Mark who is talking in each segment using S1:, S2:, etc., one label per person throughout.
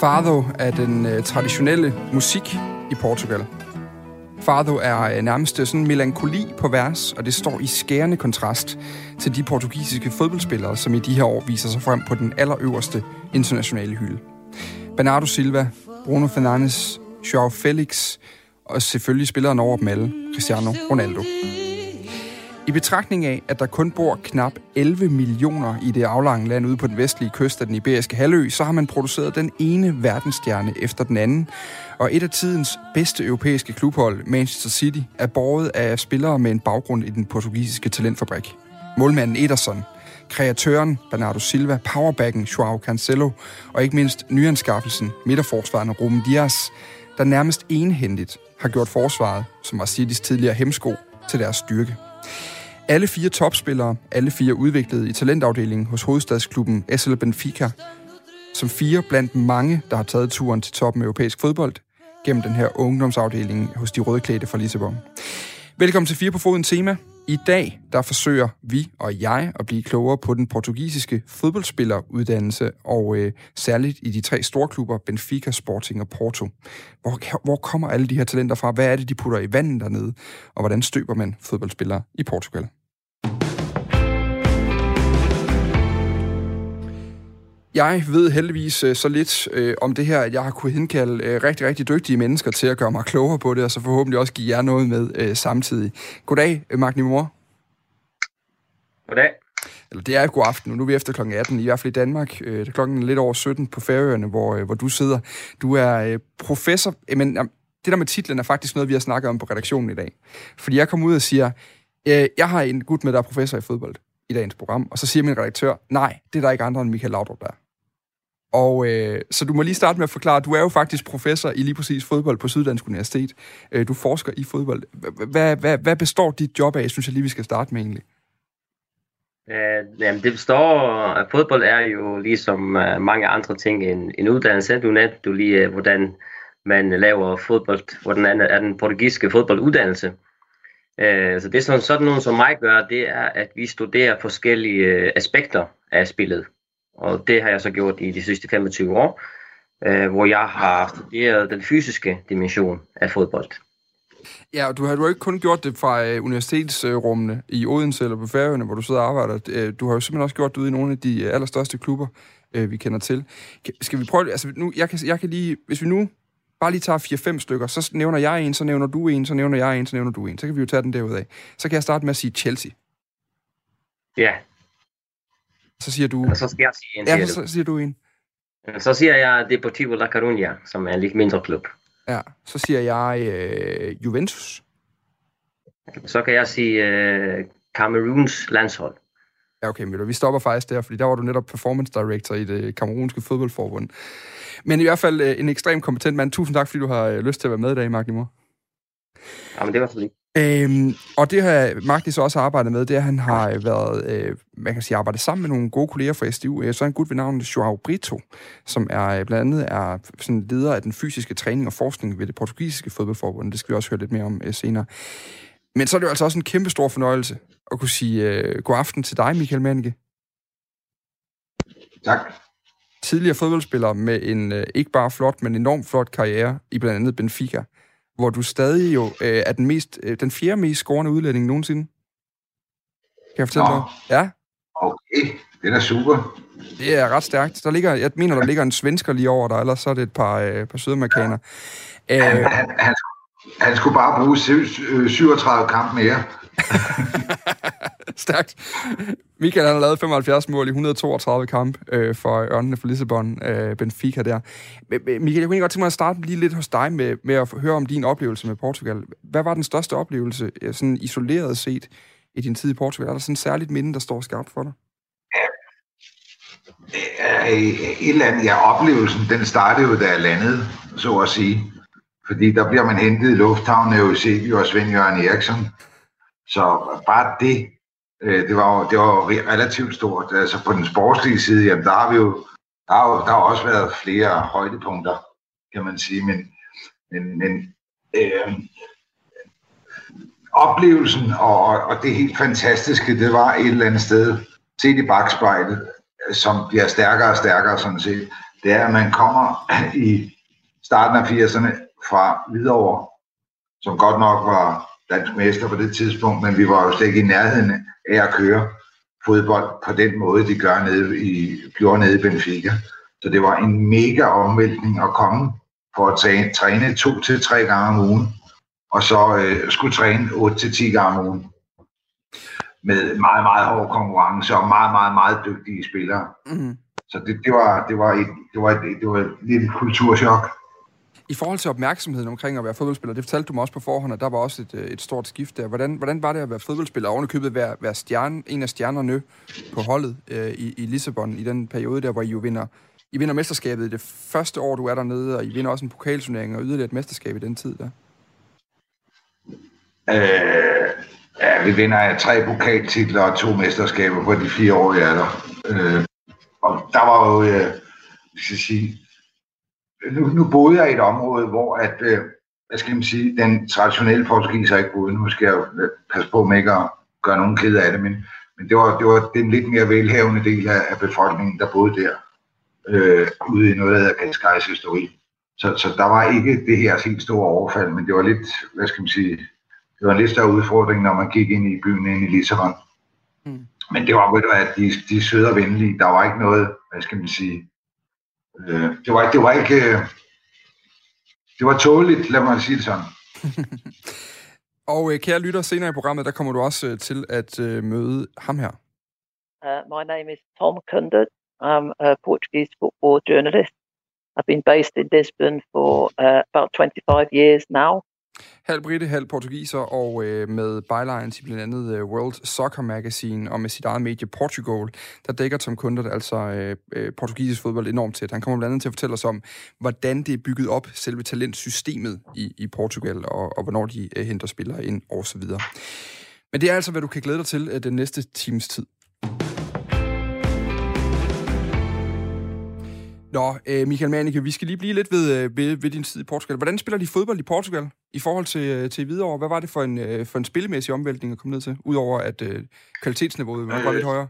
S1: Fado er den øh, traditionelle musik i Portugal. Fado er øh, nærmest sådan melankoli på vers, og det står i skærende kontrast til de portugisiske fodboldspillere, som i de her år viser sig frem på den allerøverste internationale hylde. Bernardo Silva, Bruno Fernandes, Joao Felix og selvfølgelig spilleren over dem alle, Cristiano Ronaldo. I betragtning af, at der kun bor knap 11 millioner i det aflange land ude på den vestlige kyst af den iberiske halvø, så har man produceret den ene verdensstjerne efter den anden. Og et af tidens bedste europæiske klubhold, Manchester City, er borget af spillere med en baggrund i den portugisiske talentfabrik. Målmanden Ederson, kreatøren Bernardo Silva, powerbacken Joao Cancelo og ikke mindst nyanskaffelsen midterforsvarende Ruben Dias, der nærmest enhændigt har gjort forsvaret, som var Citys tidligere hemsko, til deres styrke. Alle fire topspillere, alle fire udviklet i talentafdelingen hos hovedstadsklubben SL Benfica, som fire blandt mange, der har taget turen til toppen af europæisk fodbold, gennem den her ungdomsafdeling hos de rødklædte fra Lissabon. Velkommen til Fire på Foden tema. I dag der forsøger vi og jeg at blive klogere på den portugisiske fodboldspilleruddannelse, og øh, særligt i de tre store klubber, Benfica, Sporting og Porto. Hvor, hvor kommer alle de her talenter fra? Hvad er det, de putter i vandet dernede? Og hvordan støber man fodboldspillere i Portugal? Jeg ved heldigvis øh, så lidt øh, om det her, at jeg har kunnet henkalde øh, rigtig, rigtig dygtige mennesker til at gøre mig klogere på det, og så forhåbentlig også give jer noget med øh, samtidig. Goddag, øh, Magni Mor.
S2: Goddag.
S1: Eller det er god aften nu. Er vi efter kl. 18, i hvert fald i Danmark. Øh, det er klokken lidt over 17 på Færøerne, hvor, øh, hvor du sidder. Du er øh, professor... Øh, men det der med titlen er faktisk noget, vi har snakket om på redaktionen i dag. Fordi jeg kommer ud og siger, øh, jeg har en gut med, der er professor i fodbold i dagens program, og så siger min redaktør, nej, det er der ikke andre end Michael Laudrup, der og øh, så du må lige starte med at forklare, du er jo faktisk professor i lige præcis fodbold på Syddansk Universitet. Øh, du forsker i fodbold. Hvad, hvad, hvad består dit job af, synes jeg lige, vi skal starte med egentlig?
S2: Uh, jamen, det består, at fodbold er jo ligesom uh, mange andre ting en, en uddannelse. Du nævnte du lige, uh, hvordan man laver fodbold, hvordan er, er den portugiske fodbolduddannelse. Uh, så det, som sådan nogen som mig gør, det er, at vi studerer forskellige uh, aspekter af spillet. Og det har jeg så gjort i de sidste 25 år, øh, hvor jeg har studeret den fysiske dimension af fodbold.
S1: Ja, og du har jo ikke kun gjort det fra øh, universitetsrummene i Odense eller på Færøerne, hvor du sidder og arbejder. Øh, du har jo simpelthen også gjort det ude i nogle af de øh, allerstørste klubber, øh, vi kender til. Skal vi prøve Altså, nu, jeg, kan, jeg kan lige... Hvis vi nu bare lige tager 4-5 stykker, så nævner jeg en, så nævner du en, så nævner jeg en, så nævner du en. Så kan vi jo tage den derud af. Så kan jeg starte med at sige Chelsea.
S2: Ja,
S1: så siger du...
S2: Og så skal jeg sige en.
S1: Ja, så, så siger du en.
S2: Så siger jeg Deportivo La Coruña, som er en lidt mindre klub.
S1: Ja, så siger jeg øh, Juventus.
S2: Så kan jeg sige øh, Cameroons landshold.
S1: Ja, okay, men vi stopper faktisk der, fordi der var du netop performance director i det kamerunske fodboldforbund. Men i hvert fald øh, en ekstremt kompetent mand. Tusind tak, fordi du har øh, lyst til at være med i dag, Mark Nimor.
S2: Jamen, det var så lidt.
S1: Øhm, og det har Magdi så også arbejdet med, det er, at han har været, øh, man kan sige, arbejdet sammen med nogle gode kolleger fra SDU. Øh, så er en gut ved navnet Joao Brito, som er øh, blandt andet er sådan leder af den fysiske træning og forskning ved det portugisiske fodboldforbund. Det skal vi også høre lidt mere om øh, senere. Men så er det jo altså også en kæmpe stor fornøjelse at kunne sige øh, god aften til dig, Michael Manneke.
S3: Tak.
S1: Tidligere fodboldspiller med en øh, ikke bare flot, men enormt flot karriere i blandt andet Benfica hvor du stadig jo øh, er den, mest, øh, den fjerde mest scorende udlænding nogensinde. Kan jeg fortælle dig? Ja.
S3: Okay, det er super.
S1: Det er ret stærkt. Der ligger, jeg mener, der ligger en svensker lige over dig, ellers så er det et par, øh, par sydamerikanere.
S3: Han, han, han, han skulle bare bruge 37 kampe mere.
S1: Stærkt. Michael han har lavet 75 mål i 132 kampe øh, for Ørnene for Lissabon, øh, Benfica der. Michael, jeg kunne godt tænke mig at starte lige lidt hos dig med, med at høre om din oplevelse med Portugal. Hvad var den største oplevelse, sådan isoleret set, i din tid i Portugal? Er der sådan et særligt minde, der står skarpt for dig?
S3: Ja, et eller andet, ja, oplevelsen, den startede jo, da jeg landede, så at sige. Fordi der bliver man hentet i lufthavnen af Eusebio og Svend Jørgen Eriksson. Så bare det, øh, det var, det var relativt stort. Altså på den sportslige side, jamen der har vi jo der har, der har også været flere højdepunkter, kan man sige, men, men, men øh, oplevelsen og, og det helt fantastiske, det var et eller andet sted, set i bagspejlet, som bliver stærkere og stærkere sådan set, det er, at man kommer i starten af 80'erne fra Hvidovre, som godt nok var dansk mester på det tidspunkt, men vi var jo slet ikke i nærheden af at køre fodbold på den måde, de gør nede i, gjorde nede i Benfica. Så det var en mega omvæltning at komme for at træne, træne to til tre gange om ugen, og så øh, skulle træne 8 til 10 gange om ugen. Med meget, meget hård konkurrence og meget, meget, meget dygtige spillere. Mm. Så det, det, var, det, var et, det, var et, det var et lille kulturschok.
S1: I forhold til opmærksomheden omkring at være fodboldspiller, det fortalte du mig også på forhånd, at der var også et, øh, et stort skift der. Hvordan, hvordan var det at være fodboldspiller, og købet være, være stjerne, en af stjernerne på holdet øh, i, i Lissabon i den periode der, hvor I jo vinder, I vinder mesterskabet i det første år, du er dernede, og I vinder også en pokalturnering og yderligere et mesterskab i den tid der?
S3: Øh, ja, vi vinder tre pokaltitler og to mesterskaber på de fire år, jeg er der. Øh, og der var jo, øh, skal sige, nu, nu boede jeg i et område, hvor at, øh, hvad skal man sige, den traditionelle portugiser ikke boede. Nu skal jeg jo øh, passe på med ikke at gøre nogen ked af det, men, men det var, det var den lidt mere velhavende del af, af befolkningen, der boede der, øh, ude i noget, der hedder Cascais historie. Så, så der var ikke det her helt store overfald, men det var lidt, hvad skal man sige, det var en lidt større udfordring, når man gik ind i byen ind i Lissabon. Mm. Men det var, ved du, at de, de søde og venlige. Der var ikke noget, hvad skal man sige, øh, det, var, det var ikke, øh, det var tåligt, lad mig sige det sådan.
S1: og øh, kære lytter, senere i programmet, der kommer du også øh, til at øh, møde ham her.
S4: Uh, my name is Tom Kundert. I'm a Portuguese football journalist. I've been based in Lisbon for uh, about 25 years now.
S1: Halv britte, halv portugiser, og øh, med bylines i blandt andet øh, World Soccer Magazine, og med sit eget medie Portugal, der dækker Tom Kundert altså øh, øh, portugisisk fodbold enormt tæt. Han kommer blandt andet til at fortælle os om, hvordan det er bygget op, selve talentsystemet i, i Portugal, og, og hvornår de øh, henter spillere ind, og så videre. Men det er altså, hvad du kan glæde dig til øh, den næste times tid. Nå, øh, Michael Manike, vi skal lige blive lidt ved, øh, ved, ved din tid i Portugal. Hvordan spiller de fodbold i Portugal i forhold til, øh, til Hvidovre? Hvad var det for en, for en spillemæssig omvæltning at komme ned til, udover at øh, kvalitetsniveauet var øh, lidt højere?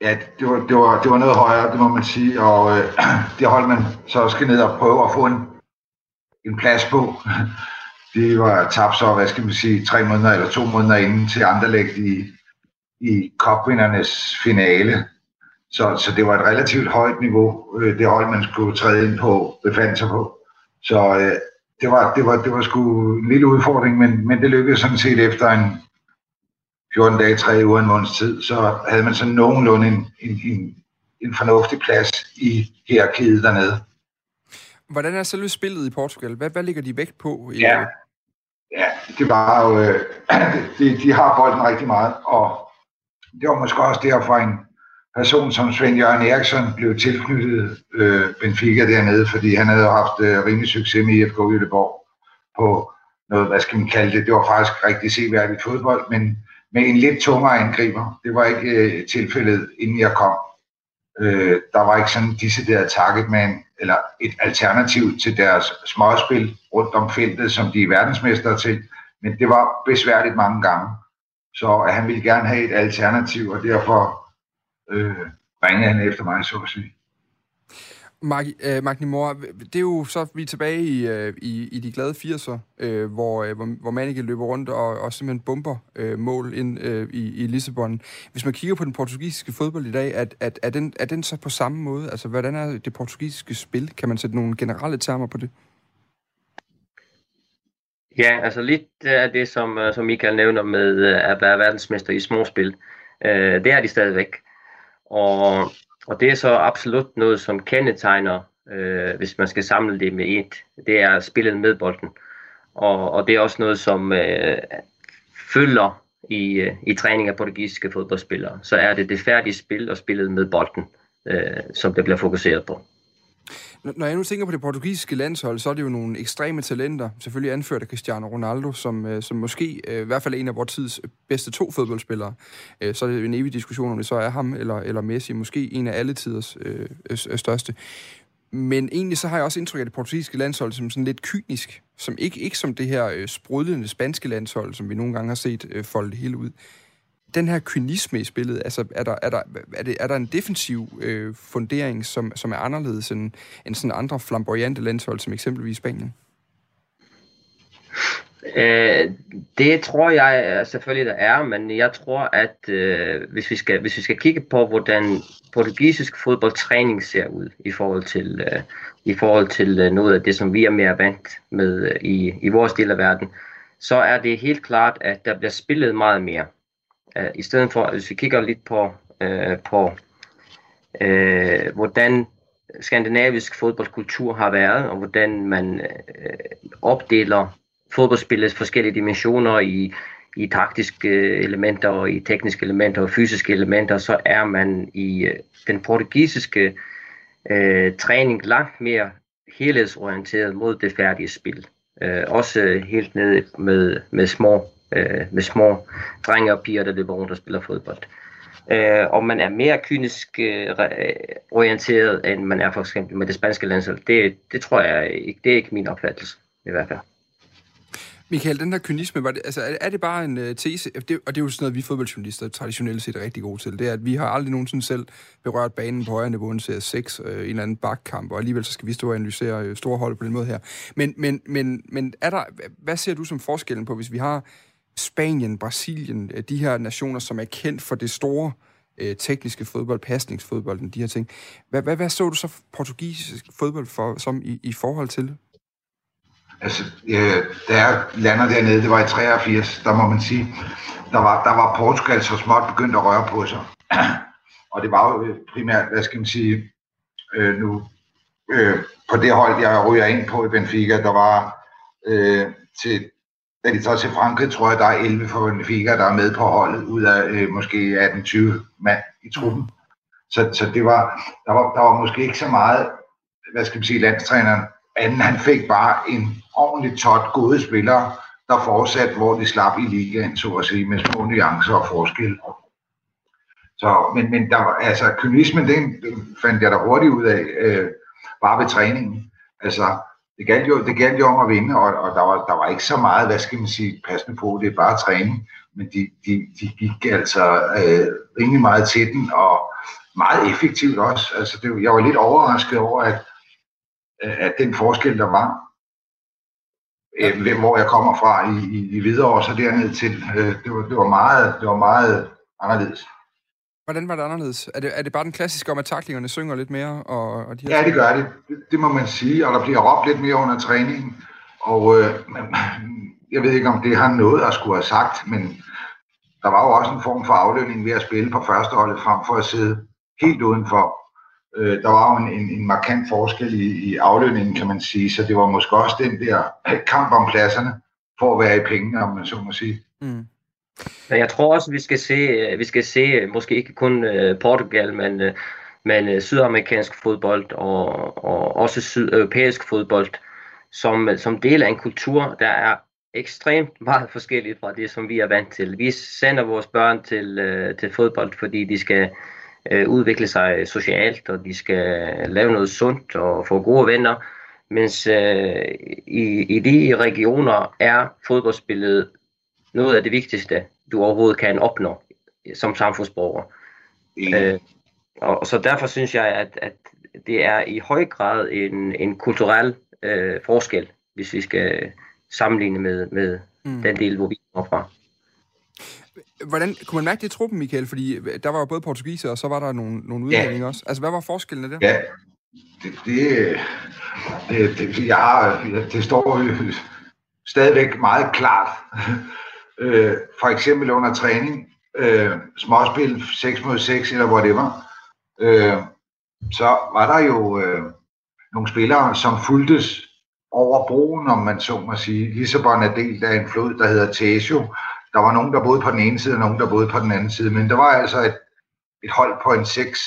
S3: Ja, det var, det, var, det var noget højere, det må man sige, og øh, det holdt man så skal ned og prøve at få en, en plads på. Det var tabt så, hvad skal man sige, tre måneder eller to måneder inden til Anderlecht i, i cupvindernes finale så, så det var et relativt højt niveau, øh, det hold, man skulle træde ind på, befandt sig på. Så øh, det, var, det, var, det var sgu en lille udfordring, men, men det lykkedes sådan set efter en 14 dage, 3 uger, en måneds tid, så havde man sådan nogenlunde en, en, en, en fornuftig plads i hierarkiet dernede.
S1: Hvordan er selve spillet i Portugal? Hvad, hvad ligger de vægt på? I...
S3: Ja, ja, det var jo, øh, de, de har bolden rigtig meget, og det var måske også derfor en, person som Svend Jørgen Eriksson blev tilknyttet øh, Benfica dernede, fordi han havde haft øh, rimelig succes med IFK Göteborg på noget, hvad skal man kalde det, det var faktisk rigtig seværdigt fodbold, men med en lidt tungere angriber. Det var ikke øh, tilfældet, inden jeg kom. Øh, der var ikke sådan decideret targetman, eller et alternativ til deres småspil rundt om feltet, som de er verdensmestre til, men det var besværligt mange gange. Så han ville gerne have et alternativ, og derfor øh, ringede han efter mig, så at sige.
S1: Mark, øh, Magni Mor, det er jo så, vi er tilbage i, øh, i, i de glade 80'er, øh, hvor, øh, hvor, hvor Manike løber rundt og, og simpelthen bomber øh, mål ind øh, i, i Lissabon. Hvis man kigger på den portugisiske fodbold i dag, at, at, er, den, er den så på samme måde? Altså, hvordan er det portugisiske spil? Kan man sætte nogle generelle termer på det?
S2: Ja, altså lidt af det, som, øh, som Michael nævner med øh, at være verdensmester i småspil. Øh, det er de stadigvæk. Og, og det er så absolut noget, som kendetegner, øh, hvis man skal samle det med et, det er spillet med bolden. Og, og det er også noget, som øh, følger i, øh, i træning af portugisiske fodboldspillere. Så er det det færdige spil og spillet med bolden, øh, som det bliver fokuseret på.
S1: Når jeg nu tænker på det portugisiske landshold, så er det jo nogle ekstreme talenter, selvfølgelig anført af Cristiano Ronaldo, som, øh, som måske øh, i hvert fald en af vores tids øh, bedste to fodboldspillere. Så er det en evig diskussion, om det så er ham eller, eller Messi, måske en af alle tiders øh, største. Men egentlig så har jeg også indtryk af det portugisiske landshold som sådan lidt kynisk, som ikke, ikke som det her øh, sprudlende spanske landshold, som vi nogle gange har set øh, folde hele ud den her kynisme i spillet, altså er der, er der, er det, er der en defensiv øh, fundering, som, som er anderledes end, end sådan andre flamboyante landshold, som eksempelvis Spanien?
S2: Øh, det tror jeg selvfølgelig der er, men jeg tror, at øh, hvis, vi skal, hvis vi skal kigge på, hvordan portugisisk fodboldtræning ser ud i forhold til, øh, i forhold til øh, noget af det, som vi er mere vant med øh, i, i vores del af verden, så er det helt klart, at der bliver spillet meget mere. Øh, I stedet for, hvis vi kigger lidt på, øh, på øh, hvordan skandinavisk fodboldkultur har været, og hvordan man øh, opdeler fodboldspillets forskellige dimensioner i, i taktiske øh, elementer, og i tekniske elementer og fysiske elementer, så er man i øh, den portugisiske øh, træning langt mere helhedsorienteret mod det færdige spil. Øh, også helt ned med, med små øh, med små drenge og piger, der løber rundt og spiller fodbold. Øh, og man er mere kynisk øh, øh, orienteret, end man er for eksempel med det spanske landshold. Det, det tror jeg ikke, det er ikke min opfattelse i hvert fald.
S1: Michael, den der kynisme, var det, altså, er, det bare en uh, tese, det, og det er jo sådan noget, vi fodboldjournalister traditionelt set er rigtig gode til, det er, at vi har aldrig nogensinde selv berørt banen på højere niveau end Serie 6, øh, en eller anden bakkamp, og alligevel så skal vi stå og analysere øh, store hold på den måde her. Men, men, men, men er der, hvad ser du som forskellen på, hvis vi har Spanien, Brasilien, øh, de her nationer, som er kendt for det store øh, tekniske fodbold, pasningsfodbold, de her ting. Hvad, hvad, hvad så du så portugisisk fodbold for, som i, i forhold til
S3: Altså, øh, da jeg lander dernede, det var i 83, der må man sige, der var, der var Portugal så småt begyndt at røre på sig. Og det var jo øh, primært, hvad skal man sige, øh, nu øh, på det hold, jeg ryger ind på i Benfica, der var øh, til da de tager til Frankrig, tror jeg, der er 11 for Benfica, der er med på holdet, ud af øh, måske 18-20 mand i truppen. Så, så det var, der, var, der var måske ikke så meget, hvad skal man sige, landstræneren, anden han fik bare en ordentligt tot gode spillere, der fortsat, hvor de slap i ligaen, så at sige, med små nuancer og forskel. Så, men, men der var, altså, kynismen, den, den fandt jeg da hurtigt ud af, øh, bare ved træningen. Altså, det galt jo, det galt jo om at vinde, og, og der, var, der var ikke så meget, hvad skal man sige, passende på, det er bare træning, men de, de, de gik altså øh, rimelig meget til den, og meget effektivt også. Altså det, jeg var lidt overrasket over, at, at den forskel, der var, øh, hvor jeg kommer fra i, i, i videre og så derned til, øh, det, var, det, var meget, det var meget anderledes.
S1: Hvordan var det anderledes? Er det, er det bare den klassiske om, at taklingerne synger lidt mere? Og, og
S3: de her ja, det gør det. det. Må man sige, og der bliver råbt lidt mere under træningen. Og øh, jeg ved ikke, om det har noget at skulle have sagt, men der var jo også en form for aflønning ved at spille på førsteholdet, frem for at sidde helt udenfor. Øh, der var jo en, en, en markant forskel i, i aflønningen, kan man sige, så det var måske også den der kamp om pladserne for at være i penge, om man så må sige. Mm.
S2: Men jeg tror også, vi skal se, øh, vi skal se øh, måske ikke kun øh, Portugal, men, men sydamerikansk fodbold og, og også sydeuropæisk fodbold som, som del af en kultur, der er ekstremt meget forskelligt fra det, som vi er vant til. Vi sender vores børn til, til fodbold, fordi de skal udvikle sig socialt, og de skal lave noget sundt og få gode venner. Mens øh, i, i de regioner er fodboldspillet noget af det vigtigste, du overhovedet kan opnå som samfundsborger. Mm. Øh, og så derfor synes jeg, at, at det er i høj grad en, en kulturel øh, forskel, hvis vi skal sammenligne med, med mm. den del, hvor vi kommer fra.
S1: Hvordan, kunne man mærke det i truppen, Michael? Fordi der var jo både portugiser, og så var der nogle, nogle udlændinge ja. også. Altså, hvad var forskellen der?
S3: Ja, det, det, det, det, jeg, det står jo stadigvæk meget klart øh, for eksempel under træning, øh, småspil 6 mod 6 eller whatever, øh, så var der jo øh, nogle spillere, som fuldtes over broen, om man så må sige. Lissabon er delt af en flod, der hedder Tesio. Der var nogen, der boede på den ene side, og nogen, der boede på den anden side. Men der var altså et, et hold på en seks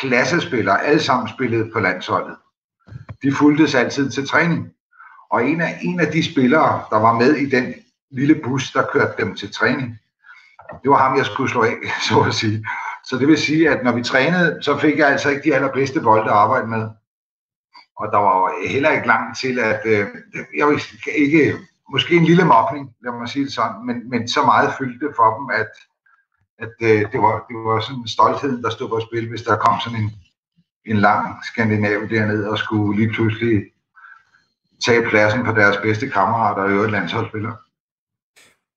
S3: klassespillere, alle sammen spillede på landsholdet. de fulgtes altid til træning. Og en af, en af de spillere, der var med i den lille bus, der kørte dem til træning, det var ham, jeg skulle slå af, så at sige. Så det vil sige, at når vi trænede, så fik jeg altså ikke de allerbedste bolde at arbejde med. Og der var heller ikke langt til, at øh, jeg var ikke, måske en lille mobning, lad mig sige det sådan, men, men så meget fyldte for dem, at, at øh, det, var, det var sådan stoltheden, der stod på spil, hvis der kom sådan en, en lang skandinav dernede og skulle lige pludselig tage pladsen på deres bedste kammerater og øvrigt landsholdsspillere.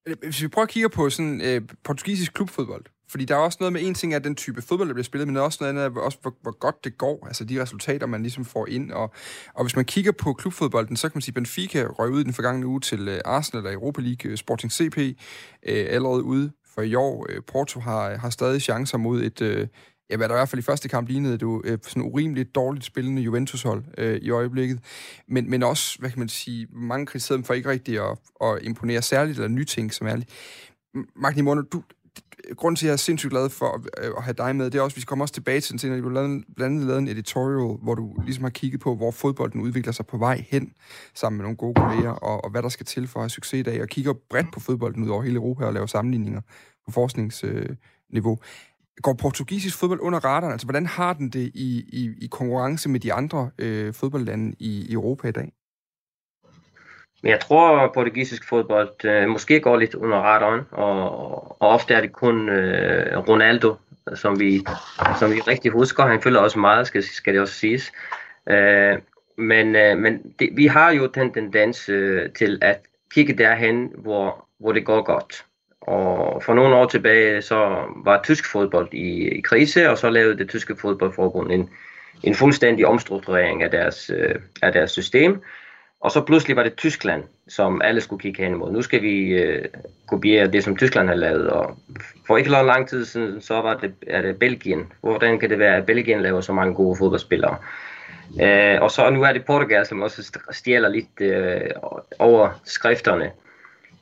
S1: Øh, hvis vi prøver at kigge på sådan øh, portugisisk klubfodbold, fordi der er også noget med, en ting af den type fodbold, der bliver spillet, men der er også noget andet af, også, hvor, hvor godt det går, altså de resultater, man ligesom får ind. Og, og hvis man kigger på klubfodbolden, så kan man sige, at Benfica røg ud i den forgangne uge til øh, Arsenal eller Europa League, øh, Sporting CP, øh, allerede ude for i år. Øh, Porto har, har stadig chancer mod et, øh, ja, hvad der i hvert fald i første kamp lignede, du øh, sådan urimeligt dårligt spillende Juventus-hold øh, i øjeblikket. Men, men også, hvad kan man sige, mange kritiserede dem for ikke rigtig at, at imponere særligt, eller nyting som ærligt. Magni Mono, du, grunden til, at jeg er sindssygt glad for at, at have dig med, det er også, at vi kommer også tilbage til den senere, du blandt andet lavet en editorial, hvor du ligesom har kigget på, hvor fodbolden udvikler sig på vej hen, sammen med nogle gode kolleger, og, og hvad der skal til for at have succes i dag, og kigger bredt på fodbolden ud over hele Europa og laver sammenligninger på forskningsniveau. Går portugisisk fodbold under radaren? Altså, hvordan har den det i, i, i konkurrence med de andre øh, fodboldlande i, i Europa i dag?
S2: Men jeg tror, at portugisisk fodbold øh, måske går lidt under radaren, og, og ofte er det kun øh, Ronaldo, som vi, som vi rigtig husker. Han følger også meget, skal, skal det også siges. Øh, men øh, men det, vi har jo den tendens øh, til at kigge derhen, hvor, hvor det går godt. Og for nogle år tilbage, så var tysk fodbold i, i krise, og så lavede det tyske fodboldforbund en, en fuldstændig omstrukturering af deres, øh, af deres system. Og så pludselig var det Tyskland, som alle skulle kigge hen imod. Nu skal vi øh, kopiere det, som Tyskland har lavet. Og for ikke lang tid siden, så var det, er det Belgien. Hvordan kan det være, at Belgien laver så mange gode fodboldspillere? Øh, og så nu er det Portugal, som også stjæler lidt øh, over skrifterne.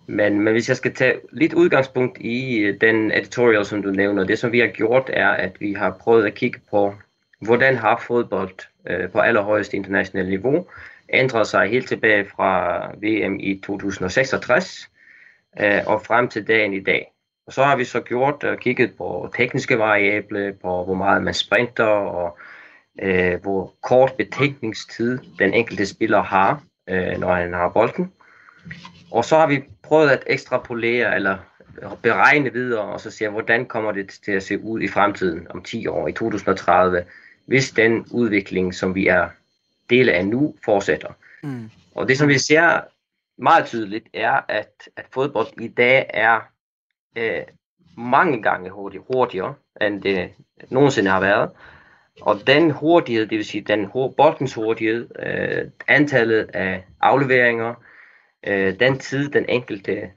S2: Men, men hvis jeg skal tage lidt udgangspunkt i øh, den editorial, som du nævner, det som vi har gjort, er, at vi har prøvet at kigge på, hvordan har fodbold øh, på allerhøjeste internationale niveau ændret sig helt tilbage fra VM i 2066 øh, og frem til dagen i dag. Og så har vi så gjort og kigget på tekniske variable, på hvor meget man sprinter og øh, hvor kort betænkningstid den enkelte spiller har, øh, når han har bolden. Og så har vi prøvet at ekstrapolere eller beregne videre, og så se, hvordan kommer det til at se ud i fremtiden om 10 år, i 2030, hvis den udvikling, som vi er dele af nu, fortsætter. Mm. Og det, som vi ser meget tydeligt, er, at, at fodbold i dag er øh, mange gange hurtig, hurtigere, end det nogensinde har været. Og den hurtighed, det vil sige den boldens hurtighed, øh, antallet af afleveringer, øh, den tid, den enkelte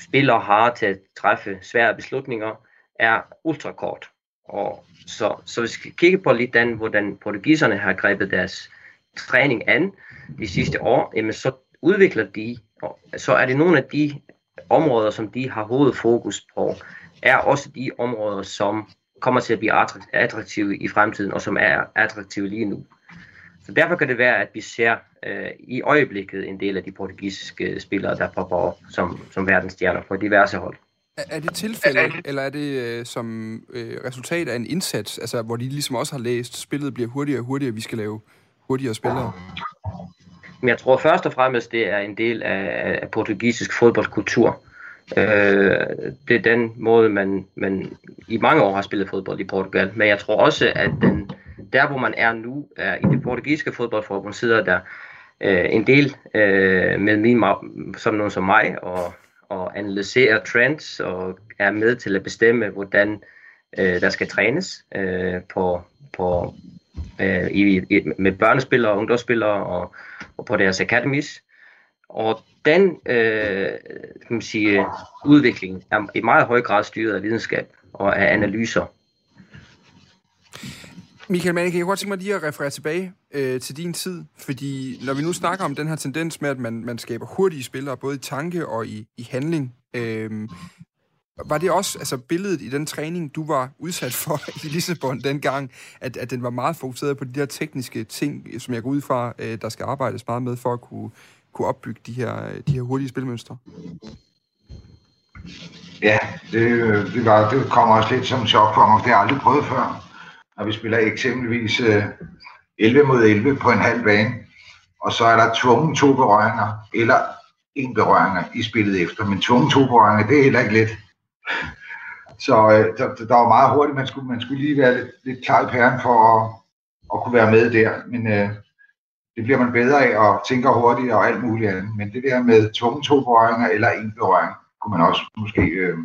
S2: spiller har til at træffe svære beslutninger, er ultrakort. Og så, så hvis vi kigger på lidt den, hvordan portugiserne har grebet deres træning an de sidste år, jamen så udvikler de, og så er det nogle af de områder, som de har hovedfokus på, er også de områder, som kommer til at blive attraktive i fremtiden, og som er attraktive lige nu. Så derfor kan det være, at vi ser øh, i øjeblikket en del af de portugisiske spillere, der popper som, som verdensstjerner på diverse hold.
S1: Er, er det tilfældet, eller er det øh, som øh, resultat af en indsats, altså hvor de ligesom også har læst, spillet bliver hurtigere og hurtigere, vi skal lave hurtigere spillere?
S2: Men jeg tror først og fremmest, det er en del af, af portugisisk fodboldkultur. Øh, det er den måde, man, man i mange år har spillet fodbold i Portugal. Men jeg tror også, at den, der hvor man er nu, er i det portugisiske fodboldforbund, sidder der øh, en del øh, med min, som nogen som mig, og, og analyserer trends, og er med til at bestemme, hvordan øh, der skal trænes øh, på, på, øh, i, i, med børnespillere og ungdomsspillere og, og på deres academies. Og den øh, kan man sige, udvikling er i meget høj grad styret af videnskab og af analyser.
S1: Michael Manning, jeg jeg godt tænke mig lige at referere tilbage øh, til din tid, fordi når vi nu snakker om den her tendens med, at man, man skaber hurtige spillere, både i tanke og i, i handling, øh, var det også altså, billedet i den træning, du var udsat for i Lissabon dengang, at, at den var meget fokuseret på de der tekniske ting, som jeg går ud fra, øh, der skal arbejdes meget med for at kunne, kunne opbygge de her, de her hurtige spilmønstre?
S3: Ja, det, øh, det, var, det kommer også lidt som en chok for mig, det har jeg aldrig prøvet før. Når vi spiller eksempelvis øh, 11 mod 11 på en halv bane, og så er der tvunget to berøringer, eller en berøringer i spillet efter, men tvunget to berøringer, det er heller ikke let. Så øh, der, der var meget hurtigt, man skulle, man skulle lige være lidt, lidt klar i pæren for at, at kunne være med der, men øh, det bliver man bedre af og tænker hurtigt og alt muligt andet. Men det der med tvunget to berøringer eller en berøring, kunne man også måske øh,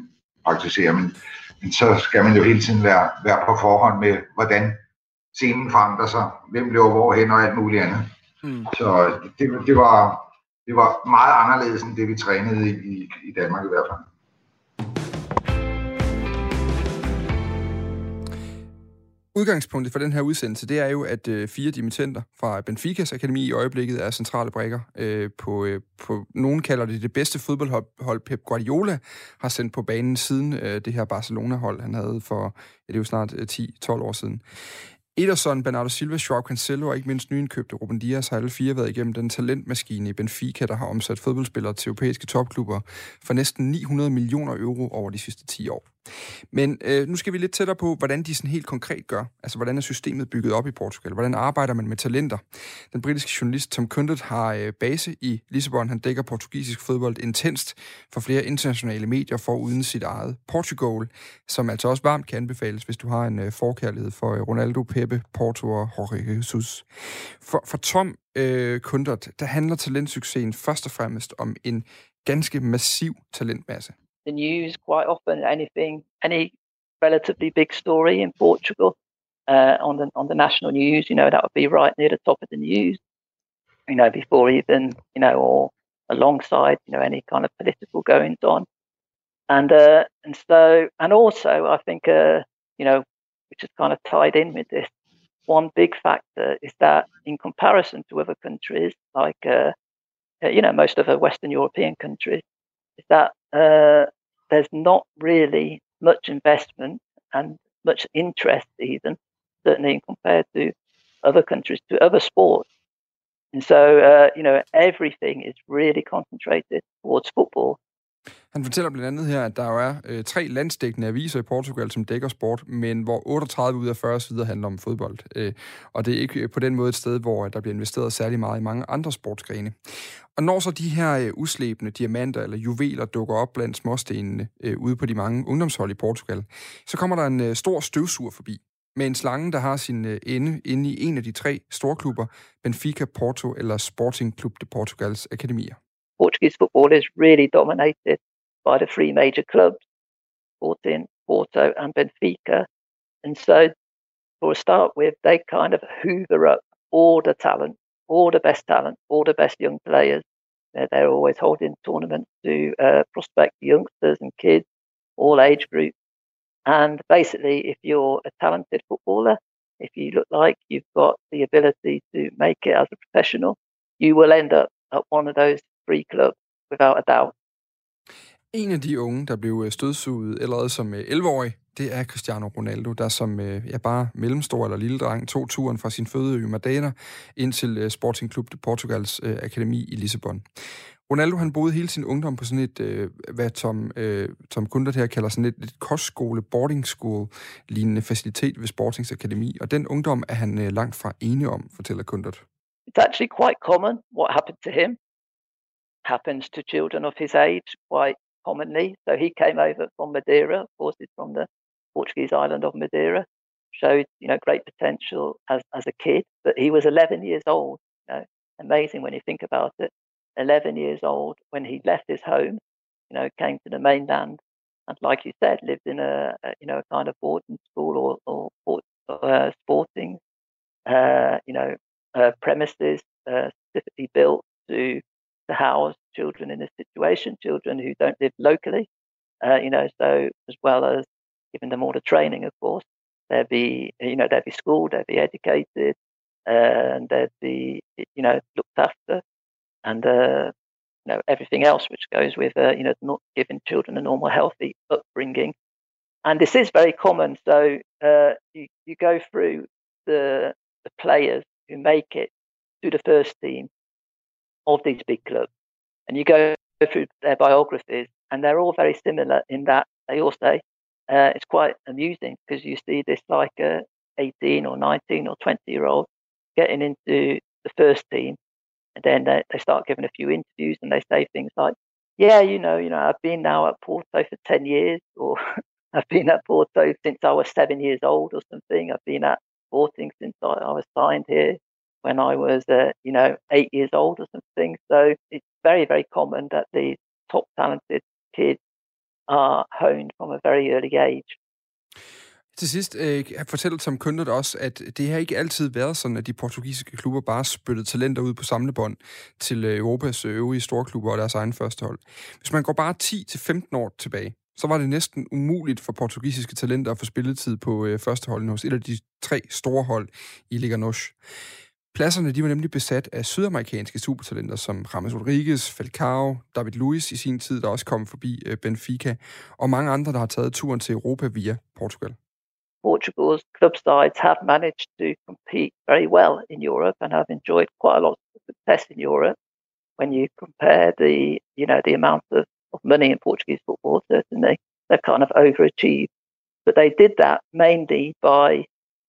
S3: praktisere, men, men så skal man jo hele tiden være, være på forhånd med, hvordan scenen forandrer sig, hvem løber hvorhen og alt muligt andet. Mm. Så det, det, var, det var meget anderledes end det, vi trænede i, i Danmark i hvert fald.
S1: Udgangspunktet for den her udsendelse, det er jo, at øh, fire dimittenter fra Benficas akademi i øjeblikket er centrale brækker øh, på, øh, på, nogen kalder det det bedste fodboldhold, Pep Guardiola har sendt på banen siden øh, det her Barcelona-hold, han havde for, ja, det er jo snart øh, 10-12 år siden. Ederson, Bernardo Silva, Joao Cancelo og ikke mindst nyindkøbte Ruben Dias har alle fire været igennem den talentmaskine i Benfica, der har omsat fodboldspillere til europæiske topklubber for næsten 900 millioner euro over de sidste 10 år. Men øh, nu skal vi lidt tættere på, hvordan de sådan helt konkret gør. Altså, hvordan er systemet bygget op i Portugal? Hvordan arbejder man med talenter? Den britiske journalist Tom Kundet har øh, base i Lissabon. Han dækker portugisisk fodbold intenst for flere internationale medier for uden sit eget Portugal, som altså også varmt kan anbefales, hvis du har en øh, forkærlighed for øh, Ronaldo, Pepe, Porto og Jorge Jesus. For, for Tom øh, Kundet, der handler talentsuccesen først og fremmest om en ganske massiv talentmasse.
S4: The news quite often. Anything, any relatively big story in Portugal uh, on the on the national news, you know, that would be right near the top of the news. You know, before even you know, or alongside you know any kind of political goings on, and uh, and so and also I think uh, you know, which is kind of tied in with this. One big factor is that in comparison to other countries, like uh, uh you know most of the Western European countries, is that uh, there's not really much investment and much interest, even certainly compared to other countries, to other sports. And so, uh, you know, everything is really concentrated towards football.
S1: Han fortæller blandt andet her, at der jo er øh, tre landsdækkende aviser i Portugal, som dækker sport, men hvor 38 ud af 40 sider handler om fodbold. Øh, og det er ikke øh, på den måde et sted, hvor øh, der bliver investeret særlig meget i mange andre sportsgrene. Og når så de her øh, uslæbende diamanter eller juveler dukker op blandt småstenene øh, ude på de mange ungdomshold i Portugal, så kommer der en øh, stor støvsur forbi med en slange, der har sin øh, ende inde i en af de tre storklubber, Benfica, Porto eller Sporting Club de Portugals akademier.
S4: Portuguese football is really dominated by the three major clubs, Sporting, Porto, and Benfica. And so, for a start with, they kind of hoover up all the talent, all the best talent, all the best young players. They're always holding tournaments to uh, prospect youngsters and kids, all age groups. And basically, if you're a talented footballer, if you look like you've got the ability to make it as a professional, you will end up at one of those three clubs without a doubt.
S1: En af de unge, der blev øh, stødsuget allerede som 11-årig, øh, det er Cristiano Ronaldo, der som øh, ja, bare mellemstor eller lille dreng tog turen fra sin fødeø Madeira ind til Sporting Club de Portugals øh, akademi i Lissabon. Ronaldo han boede hele sin ungdom på sådan et, øh, hvad Tom, øh, Tom Kundert her kalder sådan et, et kostskole, boarding school lignende facilitet ved Sportings Akademi, og den ungdom er han øh, langt fra ene om, fortæller Kundert.
S4: It's actually quite common what happened to him happens to children of his age quite commonly. So he came over from Madeira, of from the Portuguese island of Madeira, showed you know great potential as, as a kid, but he was 11 years old. You know, amazing when you think about it. 11 years old when he left his home, you know, came to the mainland, and like you said, lived in a, a you know a kind of boarding school or, or uh, sporting, uh, you know, uh, premises uh, specifically built to to house children in this situation, children who don't live locally, uh, you know, so as well as giving them all the training, of course, they'd be, you know, they'd be schooled, they'd be educated, uh, and they'd be, you know, looked after. And uh, you know everything else which goes with uh, you know not giving children a normal healthy upbringing and this is very common so uh, you, you go through the the players who make it to the first team of these big clubs and you go through their biographies and they're all very similar in that they all say uh, it's quite amusing because you see this like a 18 or 19 or 20 year old getting into the first team and then they, they start giving a few interviews and they say things like, yeah, you know, you know, I've been now at Porto for 10 years or I've been at Porto since I was seven years old or something. I've been at Sporting since I, I was signed here when I was, uh, you know, eight years old or something. So it's very, very common that these top talented kids are honed from a very early age.
S1: Til sidst øh, fortæller Tom Kundert også, at det har ikke altid været sådan, at de portugisiske klubber bare spyttede talenter ud på samlebånd til øh, Europas øvrige store klubber og deres egen førstehold. Hvis man går bare 10-15 år tilbage, så var det næsten umuligt for portugisiske talenter at få spilletid på øh, førsteholdene hos et af de tre store hold i Liga Nosh. Pladserne de var nemlig besat af sydamerikanske supertalenter som James Rodriguez, Falcao, David Luiz i sin tid, der også kom forbi øh, Benfica, og mange andre, der har taget turen til Europa via Portugal.
S4: Portugal's club sides have managed to compete very well in Europe and have enjoyed quite a lot of success in Europe. When you compare the, you know, the amount of, of money in Portuguese football, certainly they've kind of overachieved. But they did that mainly by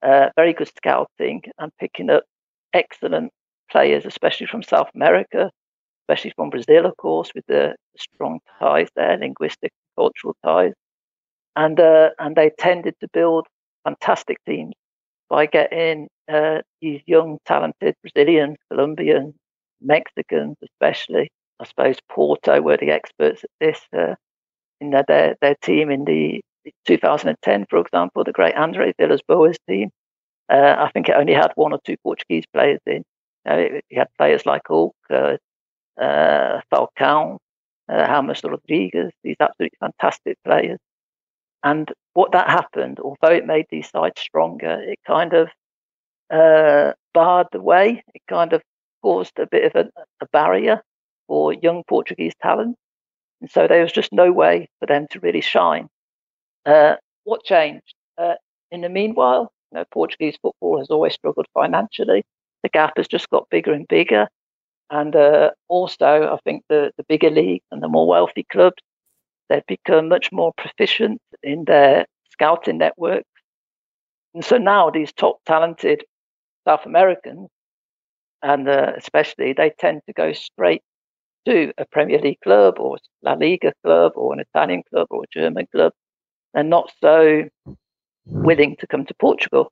S4: uh, very good scouting and picking up excellent players, especially from South America, especially from Brazil, of course, with the, strong ties there, linguistic, cultural ties. And uh, and they tended to build fantastic teams by getting uh, these young, talented Brazilians, Colombians, Mexicans, especially. I suppose Porto were the experts at this. Uh, in their, their, team in the 2010, for example, the great Andre Villas-Boas team. Uh, I think it only had one or two Portuguese players in. You you had players like Hulk, uh, uh, Falcao, uh, Rodriguez, these absolutely fantastic players. And what that happened, although it made these sides stronger, it kind of uh, barred the way. It kind of caused a bit of a, a, barrier for young Portuguese talent. And so there was just no way for them to really shine. Uh, what changed? Uh, in the meanwhile, you know, Portuguese football has always struggled financially. The gap has just got bigger and bigger. And uh, also, I think the, the bigger leagues and the more wealthy clubs They've become much more proficient in their scouting networks. And so now these top talented South Americans, and uh, especially, they tend to go straight to a Premier League club or La Liga club or an Italian club or a German club. They're not so willing to come to Portugal.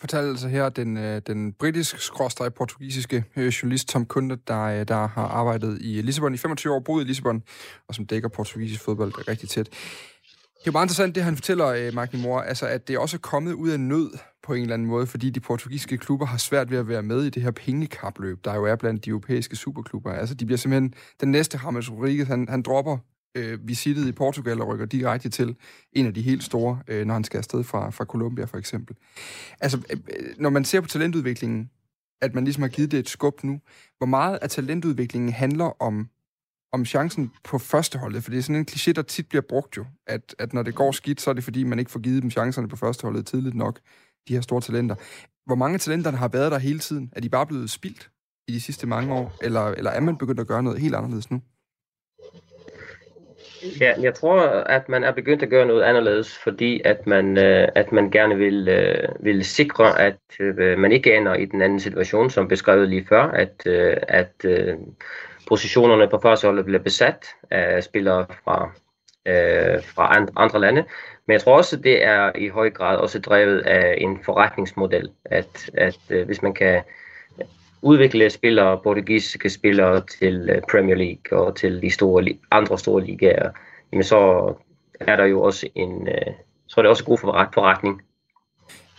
S1: fortalte altså her den, øh, den britisk-portugisiske øh, journalist Tom Kunde, der, øh, der har arbejdet i Lissabon i 25 år, boet i Lissabon, og som dækker portugisisk fodbold rigtig tæt. Det er jo meget interessant, det han fortæller, Mark Mor, altså at det også er kommet ud af nød på en eller anden måde, fordi de portugisiske klubber har svært ved at være med i det her pengekapløb, der jo er blandt de europæiske superklubber. Altså, de bliver simpelthen, den næste James Rodriguez, han, han dropper øh, visitet i Portugal og rykker direkte til en af de helt store, øh, når han skal afsted fra, fra Colombia for eksempel. Altså, øh, øh, når man ser på talentudviklingen, at man ligesom har givet det et skub nu, hvor meget af talentudviklingen handler om, om chancen på førsteholdet? For det er sådan en kliché, der tit bliver brugt jo, at, at når det går skidt, så er det fordi, man ikke får givet dem chancerne på førsteholdet tidligt nok, de her store talenter. Hvor mange talenter har været der hele tiden? Er de bare blevet spildt i de sidste mange år? Eller, eller er man begyndt at gøre noget helt anderledes nu?
S2: Ja, jeg tror, at man er begyndt at gøre noget anderledes, fordi at man, øh, at man gerne vil, øh, vil sikre, at øh, man ikke ender i den anden situation, som beskrevet lige før, at, øh, at øh, positionerne på førsteholdet bliver besat af spillere fra, øh, fra andre lande. Men jeg tror også, at det er i høj grad også drevet af en forretningsmodel, at, at øh, hvis man kan udvikle spillere, portugisiske spillere til øh, Premier League og til de store, andre store ligaer, jamen så er der jo også en, øh, så er det også god forretning.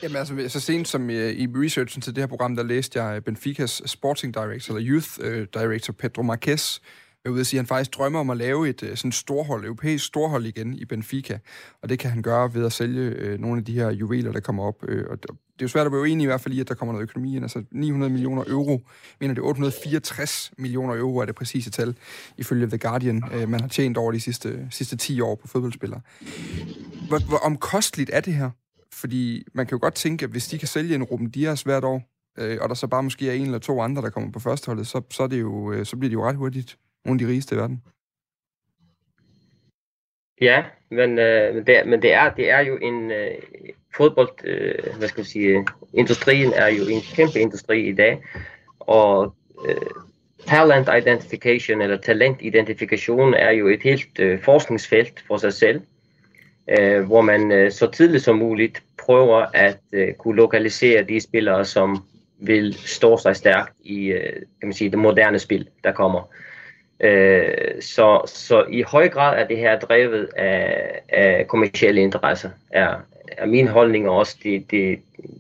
S1: Jamen altså, så sent som øh, i, researchen til det her program, der læste jeg Benficas sporting director, eller youth director, Pedro Marquez, er ude at sige, at han faktisk drømmer om at lave et øh, sådan storhold, europæisk storhold igen i Benfica, og det kan han gøre ved at sælge øh, nogle af de her juveler, der kommer op. Øh, og det er jo svært at være uenig i hvert fald i, at der kommer noget økonomi ind. Altså 900 millioner euro, mener det 864 millioner euro er det præcise tal, ifølge The Guardian, øh, man har tjent over de sidste, sidste 10 år på fodboldspillere. Hvor, hvor omkosteligt er det her? Fordi man kan jo godt tænke, at hvis de kan sælge en Ruben Dias hvert år, øh, og der så bare måske er en eller to andre, der kommer på førsteholdet, så, så, er det jo, øh, så bliver det jo ret hurtigt nogle af de rigeste i verden.
S2: Ja, men, øh, men, det, men det, er, det er jo en øh, fodbold, øh, hvad skal man sige, industrien er jo en kæmpe industri i dag, og øh, talent identification eller talentidentifikation er jo et helt øh, forskningsfelt for sig selv, øh, hvor man øh, så tidligt som muligt prøver at øh, kunne lokalisere de spillere, som vil stå sig stærkt i øh, kan man sige, det moderne spil, der kommer. Øh, Øh, så, så i høj grad er det her drevet af, af kommersielle interesser, er, er min holdning også. Det, det,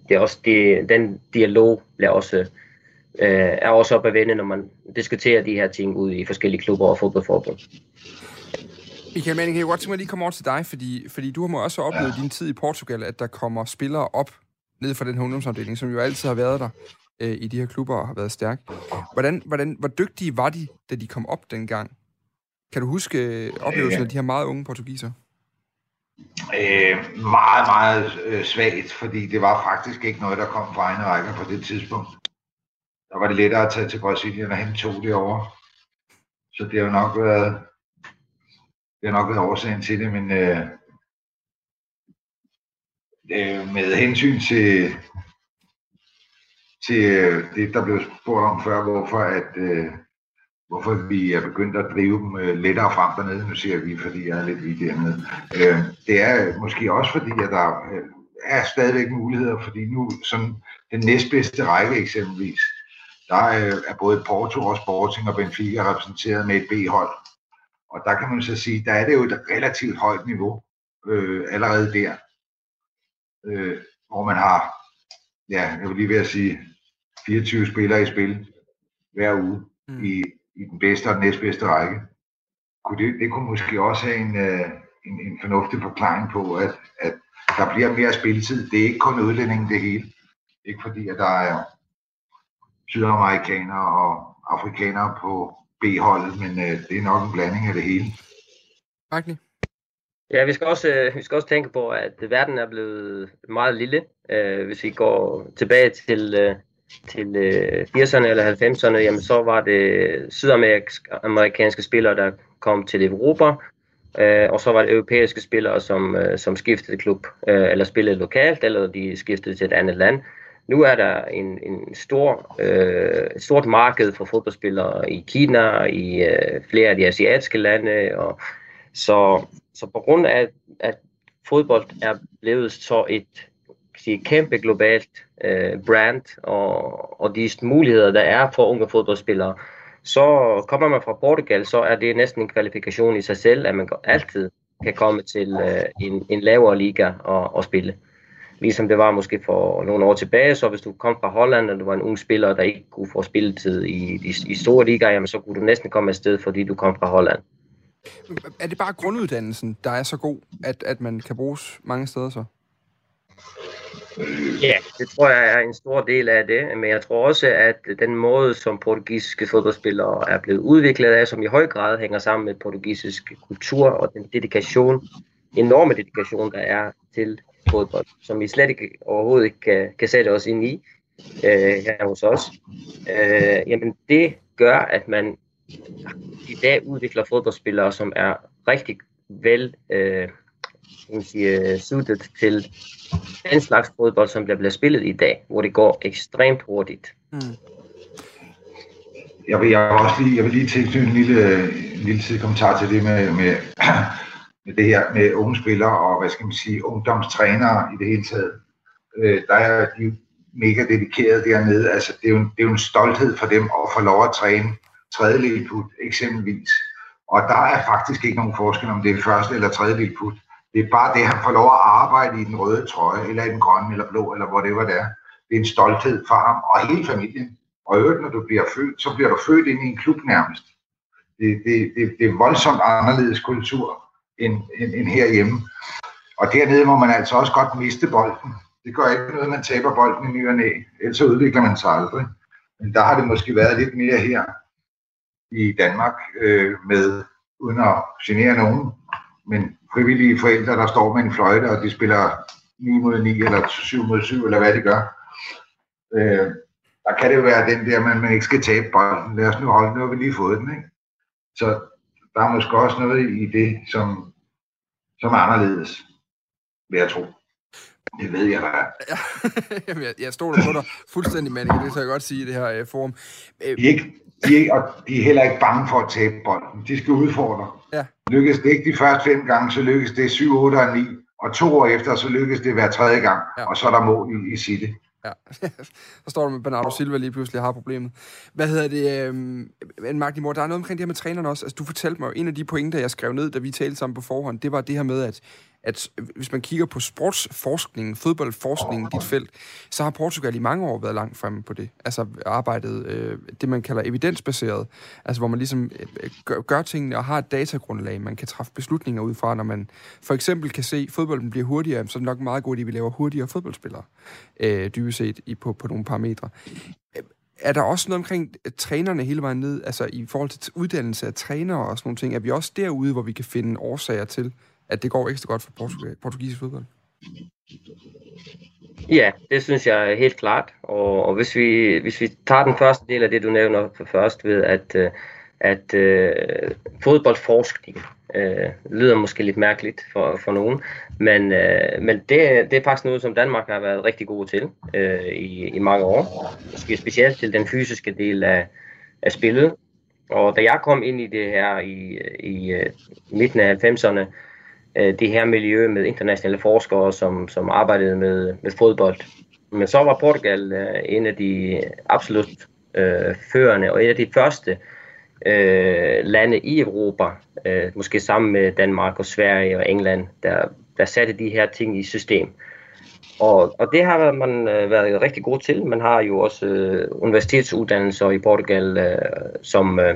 S2: det er også det, den dialog bliver også, øh, er også op at vende, når man diskuterer de her ting ud i forskellige klubber og fodboldforbund.
S1: Michael Manning, jeg godt tænke mig lige komme over til dig, fordi, fordi du har må også oplevet ja. din tid i Portugal, at der kommer spillere op ned fra den her ungdomsafdeling, som jo altid har været der øh, i de her klubber og har været stærk. Hvordan, hvordan, hvor dygtige var de, da de kom op dengang? Kan du huske øh, oplevelsen af de her meget unge portugiser?
S3: Øh, meget, meget øh, svagt, fordi det var faktisk ikke noget, der kom fra egne rækker på det tidspunkt. Der var det lettere at tage til Brasilien og tog det over. Så det har nok været, det har nok været årsagen til det, men øh, øh, med hensyn til, til øh, det, der blev spurgt om før, hvorfor, at, øh, hvorfor vi er begyndt at drive dem øh, lettere frem dernede. Nu siger vi, fordi jeg er lidt vidt dernede. Øh, det er øh, måske også fordi, at der øh, er stadigvæk muligheder, fordi nu som den næstbedste række eksempelvis, der øh, er både Porto og Sporting og Benfica repræsenteret med et B-hold. Og der kan man så sige, der er det jo et relativt højt niveau øh, allerede der, øh, hvor man har, ja, jeg vil lige ved at sige, 24 spillere i spil hver uge mm. i, i den bedste og den næstbedste række. Kunne det, det kunne måske også have en, øh, en, en fornuftig forklaring på, at, at der bliver mere spilletid. Det er ikke kun udlændingen det hele. Ikke fordi, at der er sydamerikanere og afrikanere på B-holdet, men øh, det er nok en blanding af det hele.
S1: Magni?
S2: Ja, vi skal, også, øh, vi skal også tænke på, at verden er blevet meget lille. Øh, hvis vi går tilbage til, øh, til øh, 80'erne eller 90'erne, jamen, så var det sydamerikanske spillere, der kom til Europa, øh, og så var det europæiske spillere, som, øh, som skiftede klub, øh, eller spillede lokalt, eller de skiftede til et andet land. Nu er der en, en stor, øh, et stort marked for fodboldspillere i Kina, i øh, flere af de asiatiske lande, og så, så på grund af, at fodbold er blevet så et sige, kæmpe globalt øh, brand, og, og de muligheder, der er for unge fodboldspillere, så kommer man fra Portugal, så er det næsten en kvalifikation i sig selv, at man altid kan komme til øh, en, en lavere liga og, og spille. Ligesom det var måske for nogle år tilbage, så hvis du kom fra Holland, og du var en ung spiller, der ikke kunne få spilletid i i, i store ligaer, jamen, så kunne du næsten komme afsted, fordi du kom fra Holland.
S1: Er det bare grunduddannelsen, der er så god, at, at man kan bruges mange steder så?
S2: Ja, det tror jeg er en stor del af det, men jeg tror også, at den måde, som portugisiske fodboldspillere er blevet udviklet af, som i høj grad hænger sammen med portugisisk kultur og den dedikation, enorme dedikation, der er til fodbold, som vi slet ikke overhovedet ikke kan, kan sætte os ind i øh, her hos os. Øh, jamen det gør, at man i dag udvikler fodboldspillere, som er rigtig vel øh, sige, suited til den slags fodbold, som der bliver spillet i dag, hvor det går ekstremt hurtigt. Mm.
S3: Jeg vil, jeg vil også lige, jeg vil lige tilknytte en lille, en lille kommentar til det med, med, med det her med unge spillere og, hvad skal man sige, ungdomstrænere i det hele taget. Øh, der er de mega dedikerede dernede. Altså, det er, jo, det er jo en stolthed for dem at få lov at træne tredje put eksempelvis. Og der er faktisk ikke nogen forskel, om det er første eller tredje put. Det er bare det, han får lov at arbejde i den røde trøje, eller i den grønne, eller blå, eller hvor det var der. Det er en stolthed for ham og hele familien. Og øvrigt, når du bliver født, så bliver du født ind i en klub nærmest. Det, det, det, det er voldsomt anderledes kultur end, end, end herhjemme. Og dernede må man altså også godt miste bolden. Det gør ikke noget, man taber bolden i ny og næ. Ellers udvikler man sig aldrig. Men der har det måske været lidt mere her i Danmark øh, med, uden at genere nogen, men frivillige forældre, der står med en fløjte, og de spiller 9 mod 9 eller 7 mod 7, eller hvad de gør. Øh, der kan det være den der, man, man ikke skal tabe bolden. Lad os nu holde, nu har vi lige fået den. Ikke? Så der er måske også noget i det, som, som er anderledes, vil jeg tro. Det ved jeg da.
S1: Jamen, jeg, jeg stoler på dig fuldstændig, Manning, det kan jeg godt sige i det her uh, forum.
S3: Er ikke, de, er, og de er heller ikke bange for at tabe bolden. De skal udfordre.
S1: Ja.
S3: Lykkes det ikke de første fem gange, så lykkes det 7, 8 og 9. Og to år efter, så lykkes det hver tredje gang. Ja. Og så er der mål i, i City.
S1: Ja, så står du med Bernardo Silva lige pludselig har problemet. Hvad hedder det? Øhm, Magni Mor, der er noget omkring det her med trænerne også. Altså, du fortalte mig, en af de pointer, jeg skrev ned, da vi talte sammen på forhånd, det var det her med, at at hvis man kigger på sportsforskningen, fodboldforskningen, dit felt, så har Portugal i mange år været langt fremme på det. Altså arbejdet, øh, det man kalder evidensbaseret, altså hvor man ligesom øh, gør, gør tingene og har et datagrundlag, man kan træffe beslutninger ud fra, når man for eksempel kan se, at fodbolden bliver hurtigere, så er det nok meget godt, at vi laver hurtigere fodboldspillere, øh, dybest set i, på, på nogle parametre. Er der også noget omkring trænerne hele vejen ned, altså i forhold til uddannelse af trænere og sådan nogle ting? Er vi også derude, hvor vi kan finde årsager til, at det går ekstra godt for Portugal, portugisisk fodbold?
S2: Ja, det synes jeg er helt klart. Og, og hvis, vi, hvis vi tager den første del af det, du nævner først ved, at, øh, at uh, fodboldforskning uh, lyder måske lidt mærkeligt for, for nogen, men, uh, men det, det er faktisk noget, som Danmark har været rigtig god til uh, i, i mange år. Måske specielt til den fysiske del af, af spillet. Og da jeg kom ind i det her i, i, i midten af 90'erne, øh, det her miljø med internationale forskere, som, som arbejdede med, med fodbold. Men så var Portugal øh, en af de absolut øh, førende og en af de første øh, lande i Europa, øh, måske sammen med Danmark og Sverige og England, der, der satte de her ting i system. Og, og det har man øh, været rigtig god til. Man har jo også øh, universitetsuddannelser i Portugal øh, som øh,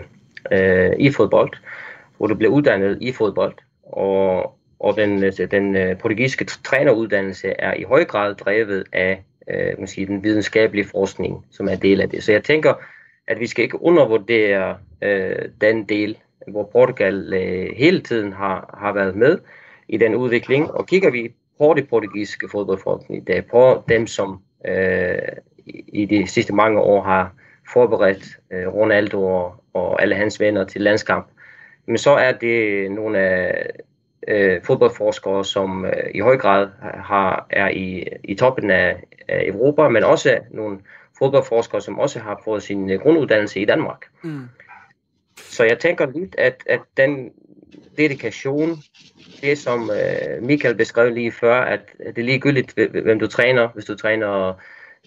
S2: øh, i fodbold, hvor du bliver uddannet i fodbold. Og, og den, øh, den øh, portugisiske træneruddannelse er i høj grad drevet af øh, man siger, den videnskabelige forskning, som er del af det. Så jeg tænker, at vi skal ikke undervurdere øh, den del, hvor Portugal øh, hele tiden har, har været med i den udvikling. Og kigger vi på det portugisiske fodboldforskning, det er på dem, som øh, i de sidste mange år har forberedt øh, Ronaldo og, og alle hans venner til landskamp, men så er det nogle af øh, fodboldforskere, som øh, i høj grad har, er i, i toppen af, af Europa, men også nogle fodboldforskere, som også har fået sin øh, grunduddannelse i Danmark. Mm. Så jeg tænker lidt, at, at den dedikation, det som øh, Michael beskrev lige før, at, at det er ligegyldigt, hvem du træner, hvis du træner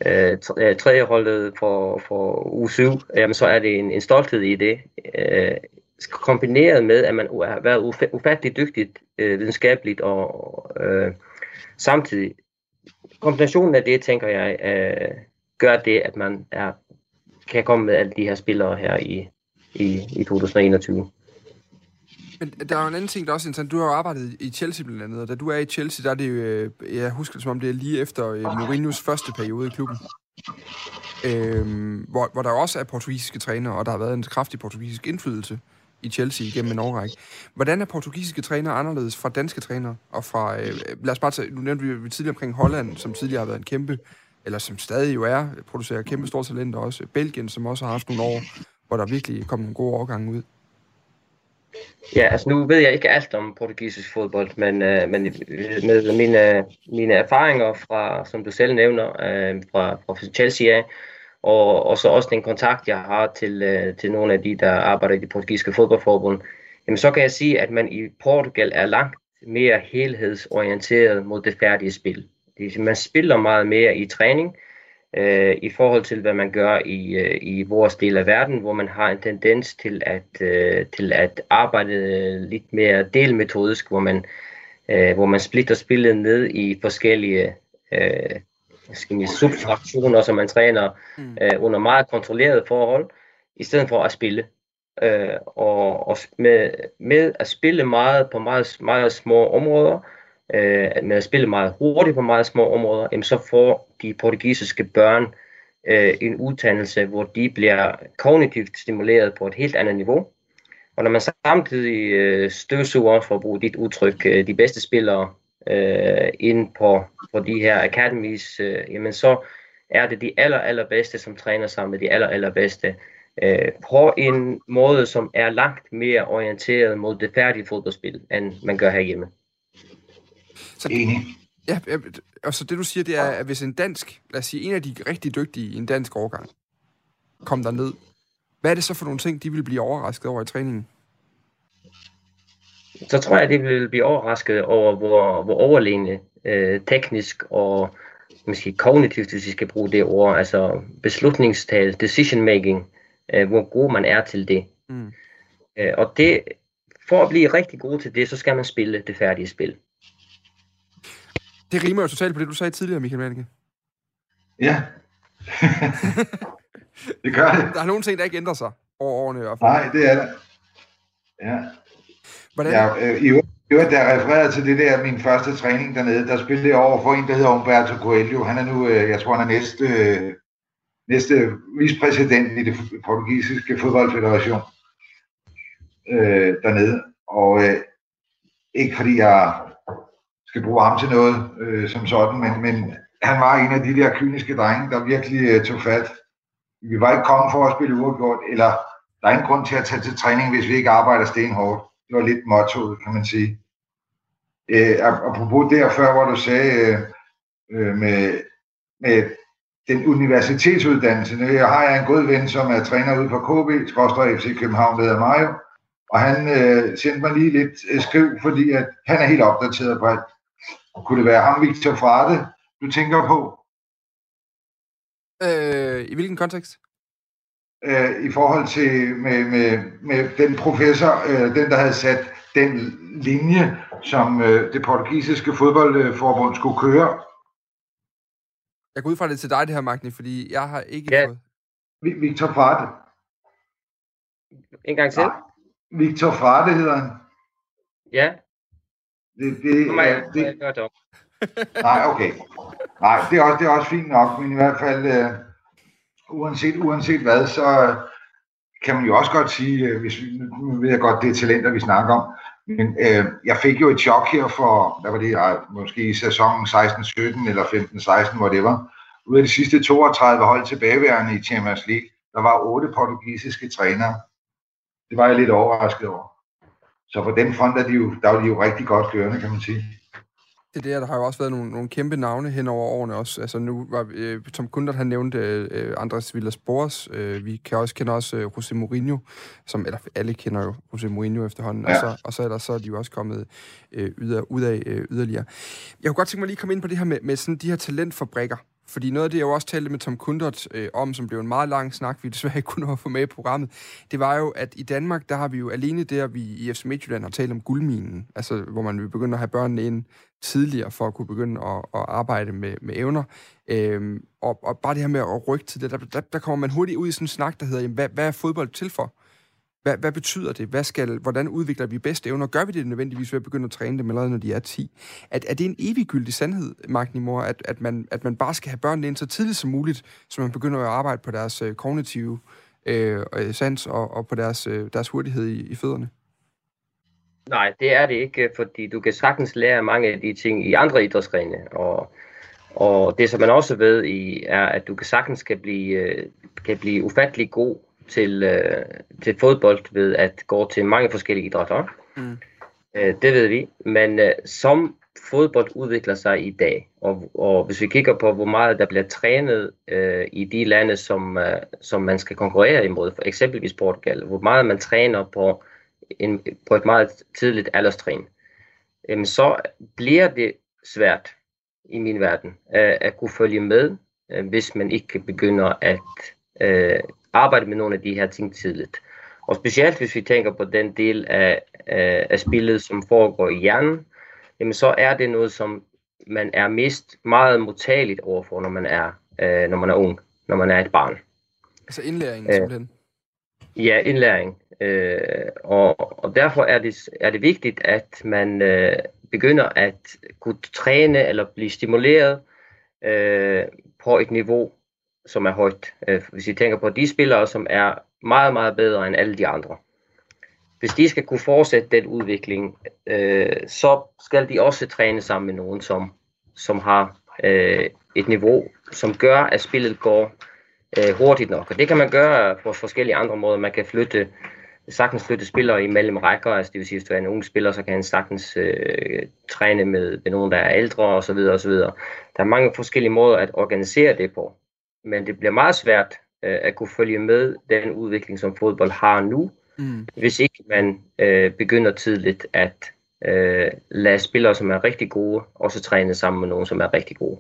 S2: øh, øh tredje holdet for, for u 7, jamen så er det en, en stolthed i det. Øh, kombineret med, at man har været ufattelig dygtigt øh, videnskabeligt, og øh, samtidig kombinationen af det, tænker jeg, øh, gør det, at man er, kan komme med alle de her spillere her i, i, i 2021.
S1: Men der er jo en anden ting, der er også interessant. Du har jo arbejdet i Chelsea blandt andet, og da du er i Chelsea, der er det jo, øh, jeg husker det som om det er lige efter øh, Mourinho's første periode i klubben. Øhm, hvor, hvor der også er portugisiske trænere, og der har været en kraftig portugisisk indflydelse i Chelsea igennem en årrække. Hvordan er portugisiske trænere anderledes fra danske trænere? Og fra, øh, lad os bare tage, nu nævnte vi tidligere omkring Holland, som tidligere har været en kæmpe, eller som stadig jo er, producerer kæmpe store talenter også. Belgien, som også har haft nogle år, hvor der virkelig kom nogle gode overgange ud.
S2: Ja, altså nu ved jeg ikke alt om portugisisk fodbold, men, øh, men med mine, mine erfaringer fra, som du selv nævner, øh, fra, fra Chelsea og, og så også den kontakt, jeg har til, øh, til nogle af de, der arbejder i det portugisiske fodboldforbund, jamen så kan jeg sige, at man i Portugal er langt mere helhedsorienteret mod det færdige spil. Det, man spiller meget mere i træning, øh, i forhold til, hvad man gør i, øh, i vores del af verden, hvor man har en tendens til at, øh, til at arbejde lidt mere delmetodisk, hvor man, øh, hvor man splitter spillet ned i forskellige øh, skal man, subtraktioner, som man træner mm. øh, under meget kontrollerede forhold, i stedet for at spille. øh, og, og med, med at spille meget på meget, meget små områder, øh, med at spille meget hurtigt på meget små områder, jamen så får de portugisiske børn øh, en uddannelse, hvor de bliver kognitivt stimuleret på et helt andet niveau. Og når man samtidig øh, støvsuger, for at bruge dit udtryk, øh, de bedste spillere øh, ind på, på de her academies, øh, jamen så er det de aller, allerbedste, som træner sammen med de aller, allerbedste øh, på en måde, som er langt mere orienteret mod det færdige fodboldspil, end man gør herhjemme.
S3: Så, Enig.
S1: Ja, og så det du siger, det er, at hvis en dansk, lad os sige, en af de rigtig dygtige i en dansk årgang, kom der ned, hvad er det så for nogle ting, de vil blive overrasket over i træningen?
S2: Så tror jeg, at de vil blive overrasket over, hvor, hvor overlegne øh, teknisk og måske kognitivt, hvis vi skal bruge det ord, altså beslutningstal, decision making, øh, hvor god man er til det. Mm. Øh, og det, for at blive rigtig god til det, så skal man spille det færdige spil.
S1: Det rimer jo totalt på det, du sagde tidligere, Michael Manneke.
S3: Ja. det gør det.
S1: Der er nogle ting, der ikke ændrer sig over årene. I hvert
S3: fald. Nej, det er det. Ja. Hvordan? Ja, øh, i øvrigt, der jeg refererede til det der, min første træning dernede, der spillede jeg over for en, der hedder Umberto Coelho. Han er nu, øh, jeg tror, han er næste, øh, næste vicepræsident i det portugisiske fodboldfederation øh, dernede. Og øh, ikke fordi jeg skal bruge ham til noget øh, som sådan, men, men han var en af de der kyniske drenge, der virkelig øh, tog fat. Vi var ikke kommet for at spille uafgjort, eller der er ingen grund til at tage til træning, hvis vi ikke arbejder stenhårdt. Det var lidt mottoet, kan man sige. Øh, apropos der før, hvor du sagde øh, øh med, med den universitetsuddannelse. Jeg har jeg en god ven, som er træner ude på KB, Skråstrej FC København, der hedder Mario. Og han øh, sendte mig lige lidt øh, skriv, fordi at han er helt opdateret på alt. Kunne det være ham, Victor Frate, du tænker på?
S1: Øh, I hvilken kontekst?
S3: Øh, I forhold til med, med, med den professor, øh, den der havde sat den linje, som øh, det portugisiske fodboldforbund skulle køre.
S1: Jeg går ud fra det til dig, det her, Magni, fordi jeg har ikke
S2: ja.
S1: fået...
S3: Victor Frade.
S2: En gang til. Nej.
S3: Victor Frade hedder han.
S2: Ja.
S3: Det, det, Kom, jeg, det, jeg det Nej, okay. Nej, det er, også, det er også fint nok, men i hvert fald, uh, uanset, uanset hvad, så kan man jo også godt sige, øh, hvis vi, nu ved jeg godt, det er talenter, vi snakker om, men øh, jeg fik jo et chok her for, hvad var det, måske i sæsonen 16-17 eller 15-16, hvor det var. Ud af de sidste 32 hold tilbageværende i Champions League, der var otte portugisiske trænere. Det var jeg lidt overrasket over. Så på den front er de jo, der er de jo rigtig godt kørende, kan man sige.
S1: Det der, der har jo også været nogle, nogle kæmpe navne hen over årene også. Altså nu var, øh, Tom Kundert, han nævnte øh, Andres Villas-Boas. Øh, vi kan også kende også øh, José Mourinho, som, eller alle kender jo José Mourinho efterhånden. Ja. Og, så, og så, er der, så er de jo også kommet øh, ud, af, ud af øh, yderligere. Jeg kunne godt tænke mig lige at komme ind på det her med, med sådan de her talentfabrikker. Fordi noget af det, jeg jo også talte med Tom Kundert øh, om, som blev en meget lang snak, vi desværre ikke kunne få med i programmet, det var jo, at i Danmark, der har vi jo alene der, vi i FC Midtjylland har talt om guldminen, altså hvor man vil begynde at have børnene ind tidligere for at kunne begynde at, at arbejde med, med evner. Øhm, og, og bare det her med at rykke til det, der, der, der kommer man hurtigt ud i sådan en snak, der hedder, jamen, hvad, hvad er fodbold til for? Hvad, hvad betyder det? Hvad skal, hvordan udvikler vi bedste evner? Gør vi det nødvendigvis ved at begynde at træne dem allerede, når de er 10? At, er det en eviggyldig sandhed, Magnimor, at, at, man, at man bare skal have børnene ind så tidligt som muligt, så man begynder at arbejde på deres øh, kognitive øh, øh, sans og, og på deres, øh, deres hurtighed i, i fødderne?
S2: Nej, det er det ikke, fordi du kan sagtens lære mange af de ting i andre idrætsgrene, og, og det som man også ved i, er, at du kan sagtens kan blive, øh, kan blive ufattelig god til, øh, til fodbold ved at gå til mange forskellige idrætter. Mm. Øh, det ved vi. Men øh, som fodbold udvikler sig i dag, og, og hvis vi kigger på, hvor meget der bliver trænet øh, i de lande, som, øh, som man skal konkurrere imod, for eksempelvis Portugal, hvor meget man træner på, en, på et meget tidligt alderstrin, øh, så bliver det svært i min verden øh, at kunne følge med, øh, hvis man ikke begynder at øh, arbejde med nogle af de her ting tidligt. Og specielt hvis vi tænker på den del af, af, af spillet, som foregår i hjernen, jamen så er det noget, som man er mest meget modtageligt overfor, når man er, øh, når man er ung, når man er et barn.
S1: Altså indlæring, øh, simpelthen?
S2: Ja, indlæring. Øh, og, og derfor er det, er det vigtigt, at man øh, begynder at kunne træne eller blive stimuleret øh, på et niveau, som er højt. Øh, hvis I tænker på de spillere, som er meget, meget bedre end alle de andre. Hvis de skal kunne fortsætte den udvikling, øh, så skal de også træne sammen med nogen, som, som har øh, et niveau, som gør, at spillet går øh, hurtigt nok. Og det kan man gøre på forskellige andre måder. Man kan flytte sagtens flytte spillere imellem rækker, altså det vil sige, hvis du er en ung spiller, så kan han sagtens øh, træne med, med nogen, der er ældre osv. osv. Der er mange forskellige måder at organisere det på, men det bliver meget svært øh, at kunne følge med den udvikling, som fodbold har nu, mm. hvis ikke man øh, begynder tidligt at øh, lade spillere, som er rigtig gode, også træne sammen med nogen, som er rigtig gode.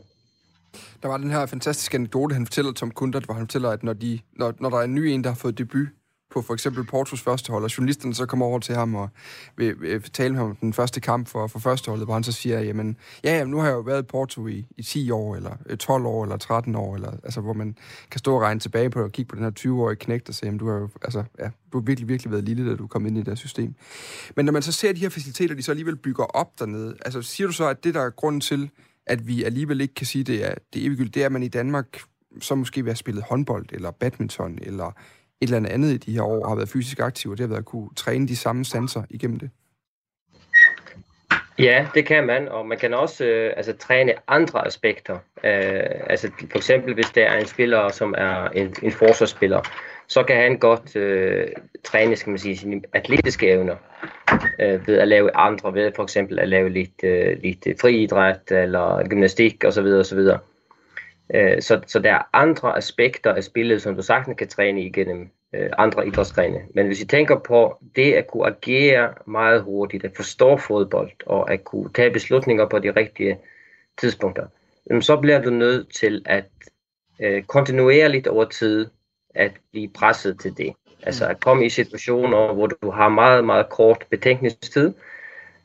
S1: Der var den her fantastiske anekdote, han fortæller Tom Kundert, hvor han fortæller, at når, de, når, når der er en ny en, der har fået debut, på for eksempel Portos førstehold, og journalisterne så kommer over til ham og vil, vil tale med ham om den første kamp for, for førsteholdet, hvor han så siger, jamen, ja, jamen, nu har jeg jo været i Porto i, i 10 år, eller øh, 12 år, eller 13 år, eller, altså, hvor man kan stå og regne tilbage på og kigge på den her 20-årige knægt og sige, jamen, du har jo, altså, ja, du har virkelig, virkelig været lille, da du kom ind i det her system. Men når man så ser de her faciliteter, de så alligevel bygger op dernede, altså, siger du så, at det, der er grunden til, at vi alligevel ikke kan sige, det er det evigt det er, at man i Danmark så måske vil have spillet håndbold, eller badminton, eller eller andet i de her år, har været fysisk aktiv, og det har været at kunne træne de samme sanser igennem det?
S2: Ja, det kan man, og man kan også øh, altså, træne andre aspekter. Øh, altså for eksempel, hvis der er en spiller, som er en, en forsvarsspiller, så kan han godt øh, træne skal man sige, sine atletiske evner øh, ved at lave andre, ved for eksempel at lave lidt, øh, lidt friidræt eller gymnastik osv. osv. Øh, så, så der er andre aspekter af spillet, som du sagtens kan træne igennem øh, andre idrætsgrene. Men hvis I tænker på det at kunne agere meget hurtigt, at forstå fodbold og at kunne tage beslutninger på de rigtige tidspunkter, så bliver du nødt til at øh, kontinuerligt over tid at blive presset til det. Altså at komme i situationer, hvor du har meget, meget kort betænkningstid,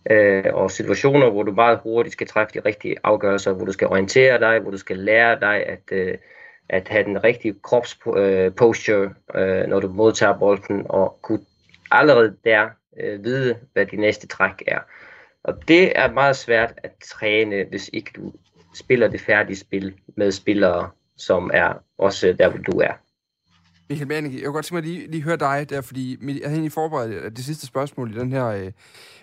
S2: øh, og situationer, hvor du meget hurtigt skal træffe de rigtige afgørelser, hvor du skal orientere dig, hvor du skal lære dig at, øh, at have den rigtige kropsposture, øh, øh, når du modtager bolden, og kunne allerede der øh, vide, hvad de næste træk er. Og det er meget svært at træne, hvis ikke du spiller det færdige spil med spillere, som er også der, hvor du er.
S1: Michael Bernicke, jeg kunne godt tænke mig lige, lige høre dig der, fordi jeg havde egentlig forberedt øh, det sidste spørgsmål i den her øh,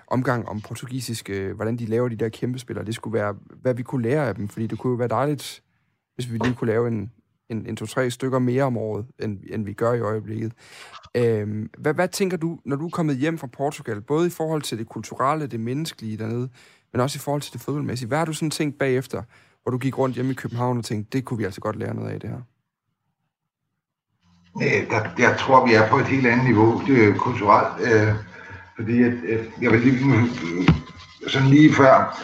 S1: omgang om portugisisk, øh, hvordan de laver de der kæmpe spillere. Det skulle være, hvad vi kunne lære af dem, fordi det kunne jo være dejligt, hvis vi lige kunne lave en, en, en to-tre stykker mere om året, end, end vi gør i øjeblikket. Øh, hvad, hvad tænker du, når du er kommet hjem fra Portugal, både i forhold til det kulturelle, det menneskelige dernede, men også i forhold til det fodboldmæssige? Hvad har du sådan tænkt bagefter, hvor du gik rundt hjemme i København og tænkte, det kunne vi altså godt lære noget af det her?
S3: Der, jeg tror, vi er på et helt andet niveau det er kulturelt. Øh, fordi at, øh, jeg vil lige, øh, sådan lige før,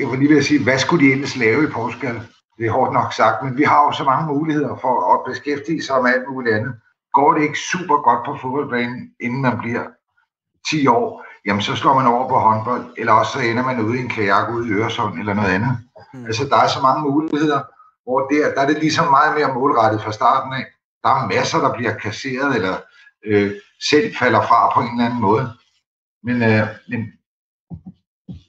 S3: jeg vil lige ved at sige, hvad skulle de ellers lave i Portugal? Det er hårdt nok sagt, men vi har jo så mange muligheder for at beskæftige sig med alt muligt andet. Går det ikke super godt på fodboldbanen, inden man bliver 10 år, jamen så slår man over på håndbold, eller også så ender man ude i en kajak ude i Øresund eller noget andet. Mm. Altså der er så mange muligheder, hvor der, der er det ligesom meget mere målrettet fra starten af. Der er masser, der bliver kasseret, eller øh, selv falder fra på en eller anden måde. Men, øh, men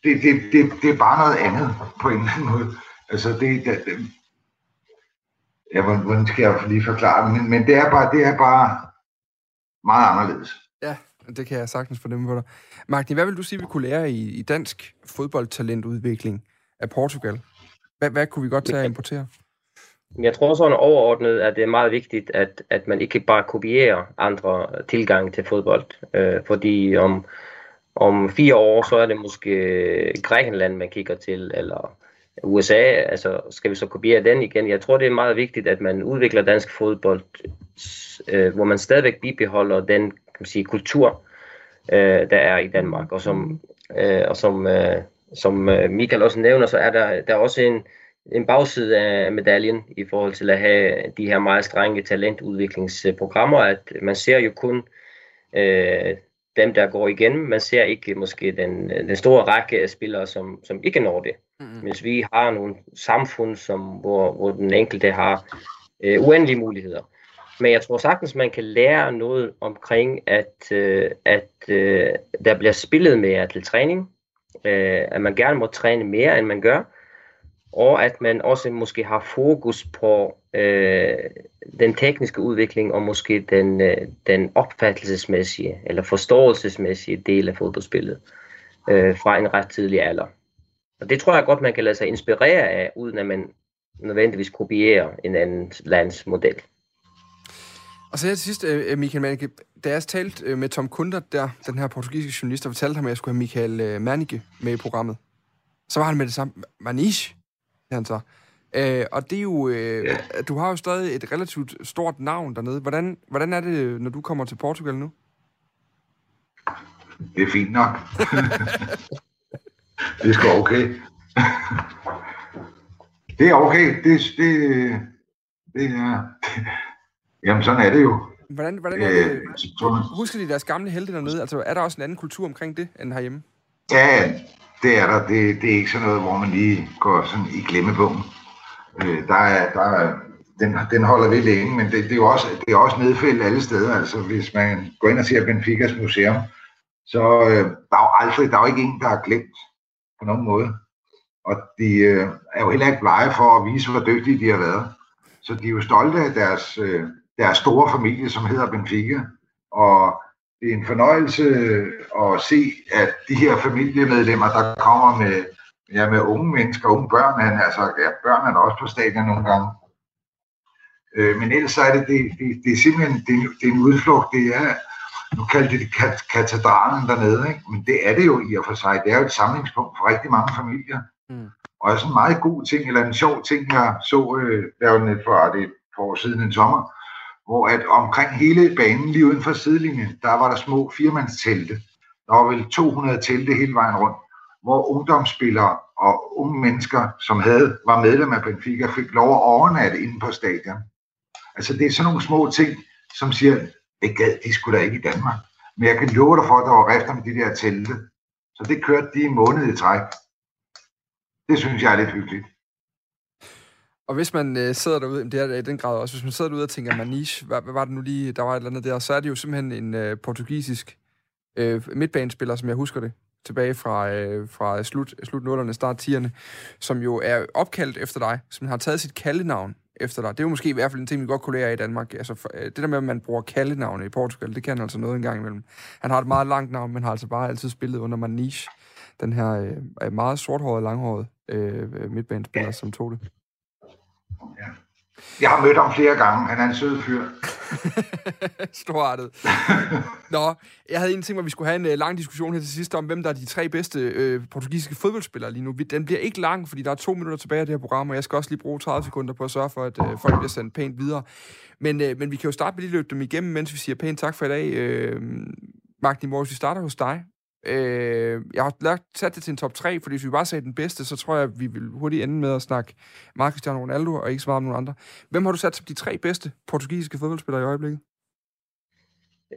S3: det, det, det, det er bare noget andet på en eller anden måde. Altså det, det, det ja, hvordan skal jeg lige forklare det, men, men det, er bare, det er bare meget anderledes.
S1: Ja, det kan jeg sagtens fornemme på dig. Magni, hvad vil du sige, vi kunne lære i, i dansk fodboldtalentudvikling af Portugal? Hvad, hvad kunne vi godt tage at importere?
S2: Jeg tror sådan overordnet, at det er meget vigtigt, at, at man ikke bare kopierer andre tilgang til fodbold. Øh, fordi om, om fire år, så er det måske Grækenland, man kigger til, eller USA, altså skal vi så kopiere den igen? Jeg tror, det er meget vigtigt, at man udvikler dansk fodbold, øh, hvor man stadigvæk bibeholder den kan man sige, kultur, øh, der er i Danmark. Og som, øh, og som, øh, som øh, Michael også nævner, så er der, der er også en, en bagside af medaljen i forhold til at have de her meget strenge talentudviklingsprogrammer, at man ser jo kun øh, dem, der går igennem. Man ser ikke måske den, den store række af spillere, som, som ikke når det. Mm-hmm. Hvis vi har nogle samfund, som, hvor, hvor den enkelte har øh, uendelige muligheder. Men jeg tror sagtens, man kan lære noget omkring, at, øh, at øh, der bliver spillet mere til træning, øh, at man gerne må træne mere, end man gør, og at man også måske har fokus på øh, den tekniske udvikling og måske den, øh, den opfattelsesmæssige eller forståelsesmæssige del af fodboldspillet øh, fra en ret tidlig alder. Og det tror jeg godt, man kan lade sig inspirere af, uden at man nødvendigvis kopierer en anden lands model.
S1: Og så her til sidst, øh, øh, Michael Manike, da jeg talte øh, med Tom Kunder, der, den her portugisiske journalist, og fortalte ham, at jeg skulle have Michael Manike med i programmet, så var han med det samme. Manish, han så. Øh, og det er jo, øh, ja. du har jo stadig et relativt stort navn dernede. Hvordan, hvordan er det, når du kommer til Portugal nu?
S3: Det er fint nok. det er sgu okay. det er okay. Det, det, det er... Jamen, sådan er det jo.
S1: Hvordan, hvordan er det? Øh, husker de deres gamle helte dernede? Altså, er der også en anden kultur omkring det, end herhjemme?
S3: Ja, det er der. Det, det er ikke sådan noget, hvor man lige går sådan i glemmebogen. Øh, der er, der er, den, den holder ved længe, men det, det, er jo også, det er også nedfældet alle steder. Altså, hvis man går ind og ser Benficas museum, så øh, der er jo aldrig, der er jo ikke en, der har glemt på nogen måde. Og de øh, er jo heller ikke blege for at vise, hvor dygtige de har været. Så de er jo stolte af deres, øh, deres store familie, som hedder Benfica. Og det er en fornøjelse at se, at de her familiemedlemmer, der kommer med, ja, med unge mennesker, unge børn, han, altså ja, børn er der også på stadion nogle gange. Øh, men ellers er det, det, det, det er simpelthen det, det er en udflugt, det er, nu kalder det kat, katedralen dernede, ikke? men det er det jo i og for sig. Det er jo et samlingspunkt for rigtig mange familier. Mm. Og sådan en meget god ting, eller en sjov ting, jeg så, øh, der var net for det et par år siden en sommer, hvor at omkring hele banen, lige uden for sidelinjen, der var der små firmandstelte. Der var vel 200 telte hele vejen rundt, hvor ungdomsspillere og unge mennesker, som havde, var medlem af Benfica, fik lov at overnatte inde på stadion. Altså det er sådan nogle små ting, som siger, det gad de skulle da ikke i Danmark. Men jeg kan love dig for, at der var rift med de der telte. Så det kørte de en måned i træk. Det synes jeg er lidt hyggeligt.
S1: Og hvis man øh, sidder derude, det er i den grad også, hvis man sidder derude og tænker, Maniche, hvad, hvad var det nu lige, der var et eller andet der, så er det jo simpelthen en øh, portugisisk øh, midtbanespiller, som jeg husker det, tilbage fra, øh, fra slut, slut 0'erne, start 10'erne, som jo er opkaldt efter dig, som har taget sit kaldenavn efter dig. Det er jo måske i hvert fald en ting, vi godt kunne lære i Danmark. Altså, for, øh, det der med, at man bruger kaldenavne i Portugal, det kan altså noget engang imellem. Han har et meget langt navn, men har altså bare altid spillet under Maniche, den her øh, meget sorthårede, langhårede øh, midtbanespiller, ja. som tog det.
S3: Ja. Jeg har mødt ham flere gange. Han er en sød fyr.
S1: Storartet. Nå, jeg havde en ting, hvor vi skulle have en uh, lang diskussion her til sidst om, hvem der er de tre bedste uh, portugisiske fodboldspillere lige nu. Den bliver ikke lang, fordi der er to minutter tilbage af det her program, og jeg skal også lige bruge 30 sekunder på at sørge for, at uh, folk bliver sendt pænt videre. Men, uh, men vi kan jo starte med lige løbe dem igennem, mens vi siger pænt tak for i dag. Uh, Magni Morris, vi starter hos dig. Øh, jeg har lagt, sat det til en top 3, fordi hvis vi bare sagde den bedste, så tror jeg, at vi vil hurtigt ende med at snakke Marcus Cristiano Ronaldo, og ikke så meget om nogen andre. Hvem har du sat som de tre bedste portugisiske fodboldspillere i øjeblikket?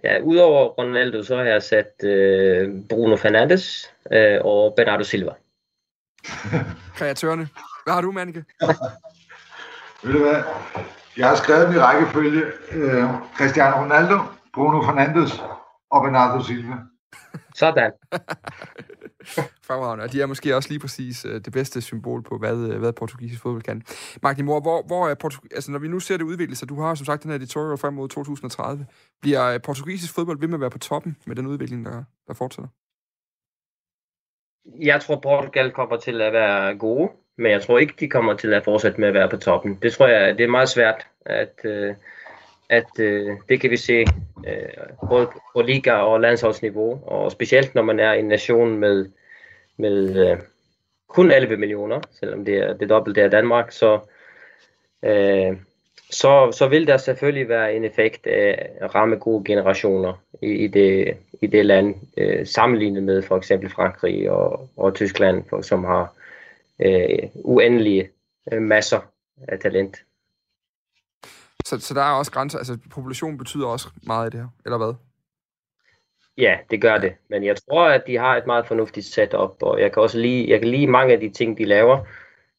S2: Ja, udover Ronaldo, så har jeg sat øh, Bruno Fernandes øh, og Bernardo Silva.
S1: Kreatørerne. Hvad har du, Manneke?
S3: Ved du hvad? Jeg har skrevet i rækkefølge. Øh, Cristiano Ronaldo, Bruno Fernandes og Bernardo Silva.
S2: Sådan.
S1: Fremragende. Og de er måske også lige præcis uh, det bedste symbol på, hvad, uh, hvad portugisisk fodbold kan. Magni Mor, hvor, hvor er Portug- altså, når vi nu ser det udvikle sig, du har som sagt den her editorial frem mod 2030, bliver uh, portugisisk fodbold ved med at være på toppen med den udvikling, der, der fortsætter?
S2: Jeg tror, Portugal kommer til at være gode, men jeg tror ikke, de kommer til at fortsætte med at være på toppen. Det tror jeg, det er meget svært at... Uh, at øh, det kan vi se øh, både på liga- og landsholdsniveau, og specielt når man er en nation med, med øh, kun 11 millioner, selvom det er det dobbelte af Danmark, så, øh, så, så vil der selvfølgelig være en effekt af at ramme gode generationer i, i, det, i det land, øh, sammenlignet med for eksempel Frankrig og, og Tyskland, for, som har øh, uendelige øh, masser af talent.
S1: Så, så der er også grænser, altså populationen betyder også meget i det her, eller hvad?
S2: Ja, det gør det. Men jeg tror, at de har et meget fornuftigt setup, og jeg kan også lide, jeg kan lide mange af de ting, de laver,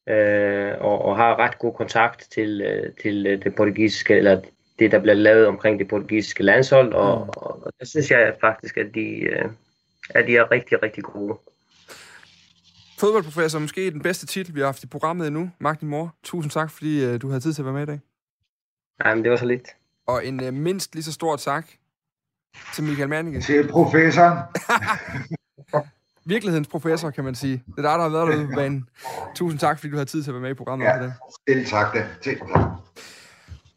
S2: øh, og, og har ret god kontakt til, øh, til øh, det portugisiske, eller det, der bliver lavet omkring det portugisiske landshold, og, mm. og, og det synes jeg faktisk, at de, øh, at de er rigtig, rigtig gode.
S1: Fodboldprofessor, måske den bedste titel, vi har haft i programmet endnu. Mark, din mor, tusind tak, fordi øh, du havde tid til at være med i dag.
S2: Jamen, det var så lidt.
S1: Og en øh, mindst lige så stor tak til Michael Manninge.
S3: Til professoren.
S1: Virkelighedens professor, kan man sige. Det er dig, der har været derude på banen. Tusind tak, fordi du har tid til at være med i programmet.
S3: Ja, selv tak da. Selv tak.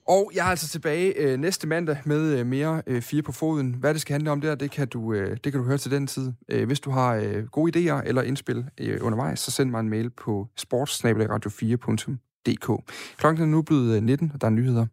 S1: Og jeg er altså tilbage øh, næste mandag med øh, mere øh, Fire på foden. Hvad det skal handle om der, det kan du, øh, det kan du høre til den tid. Øh, hvis du har øh, gode idéer eller indspil øh, undervejs, så send mig en mail på sportssnabelagradio4.dk. Klokken er nu blevet 19, øh, og der er nyheder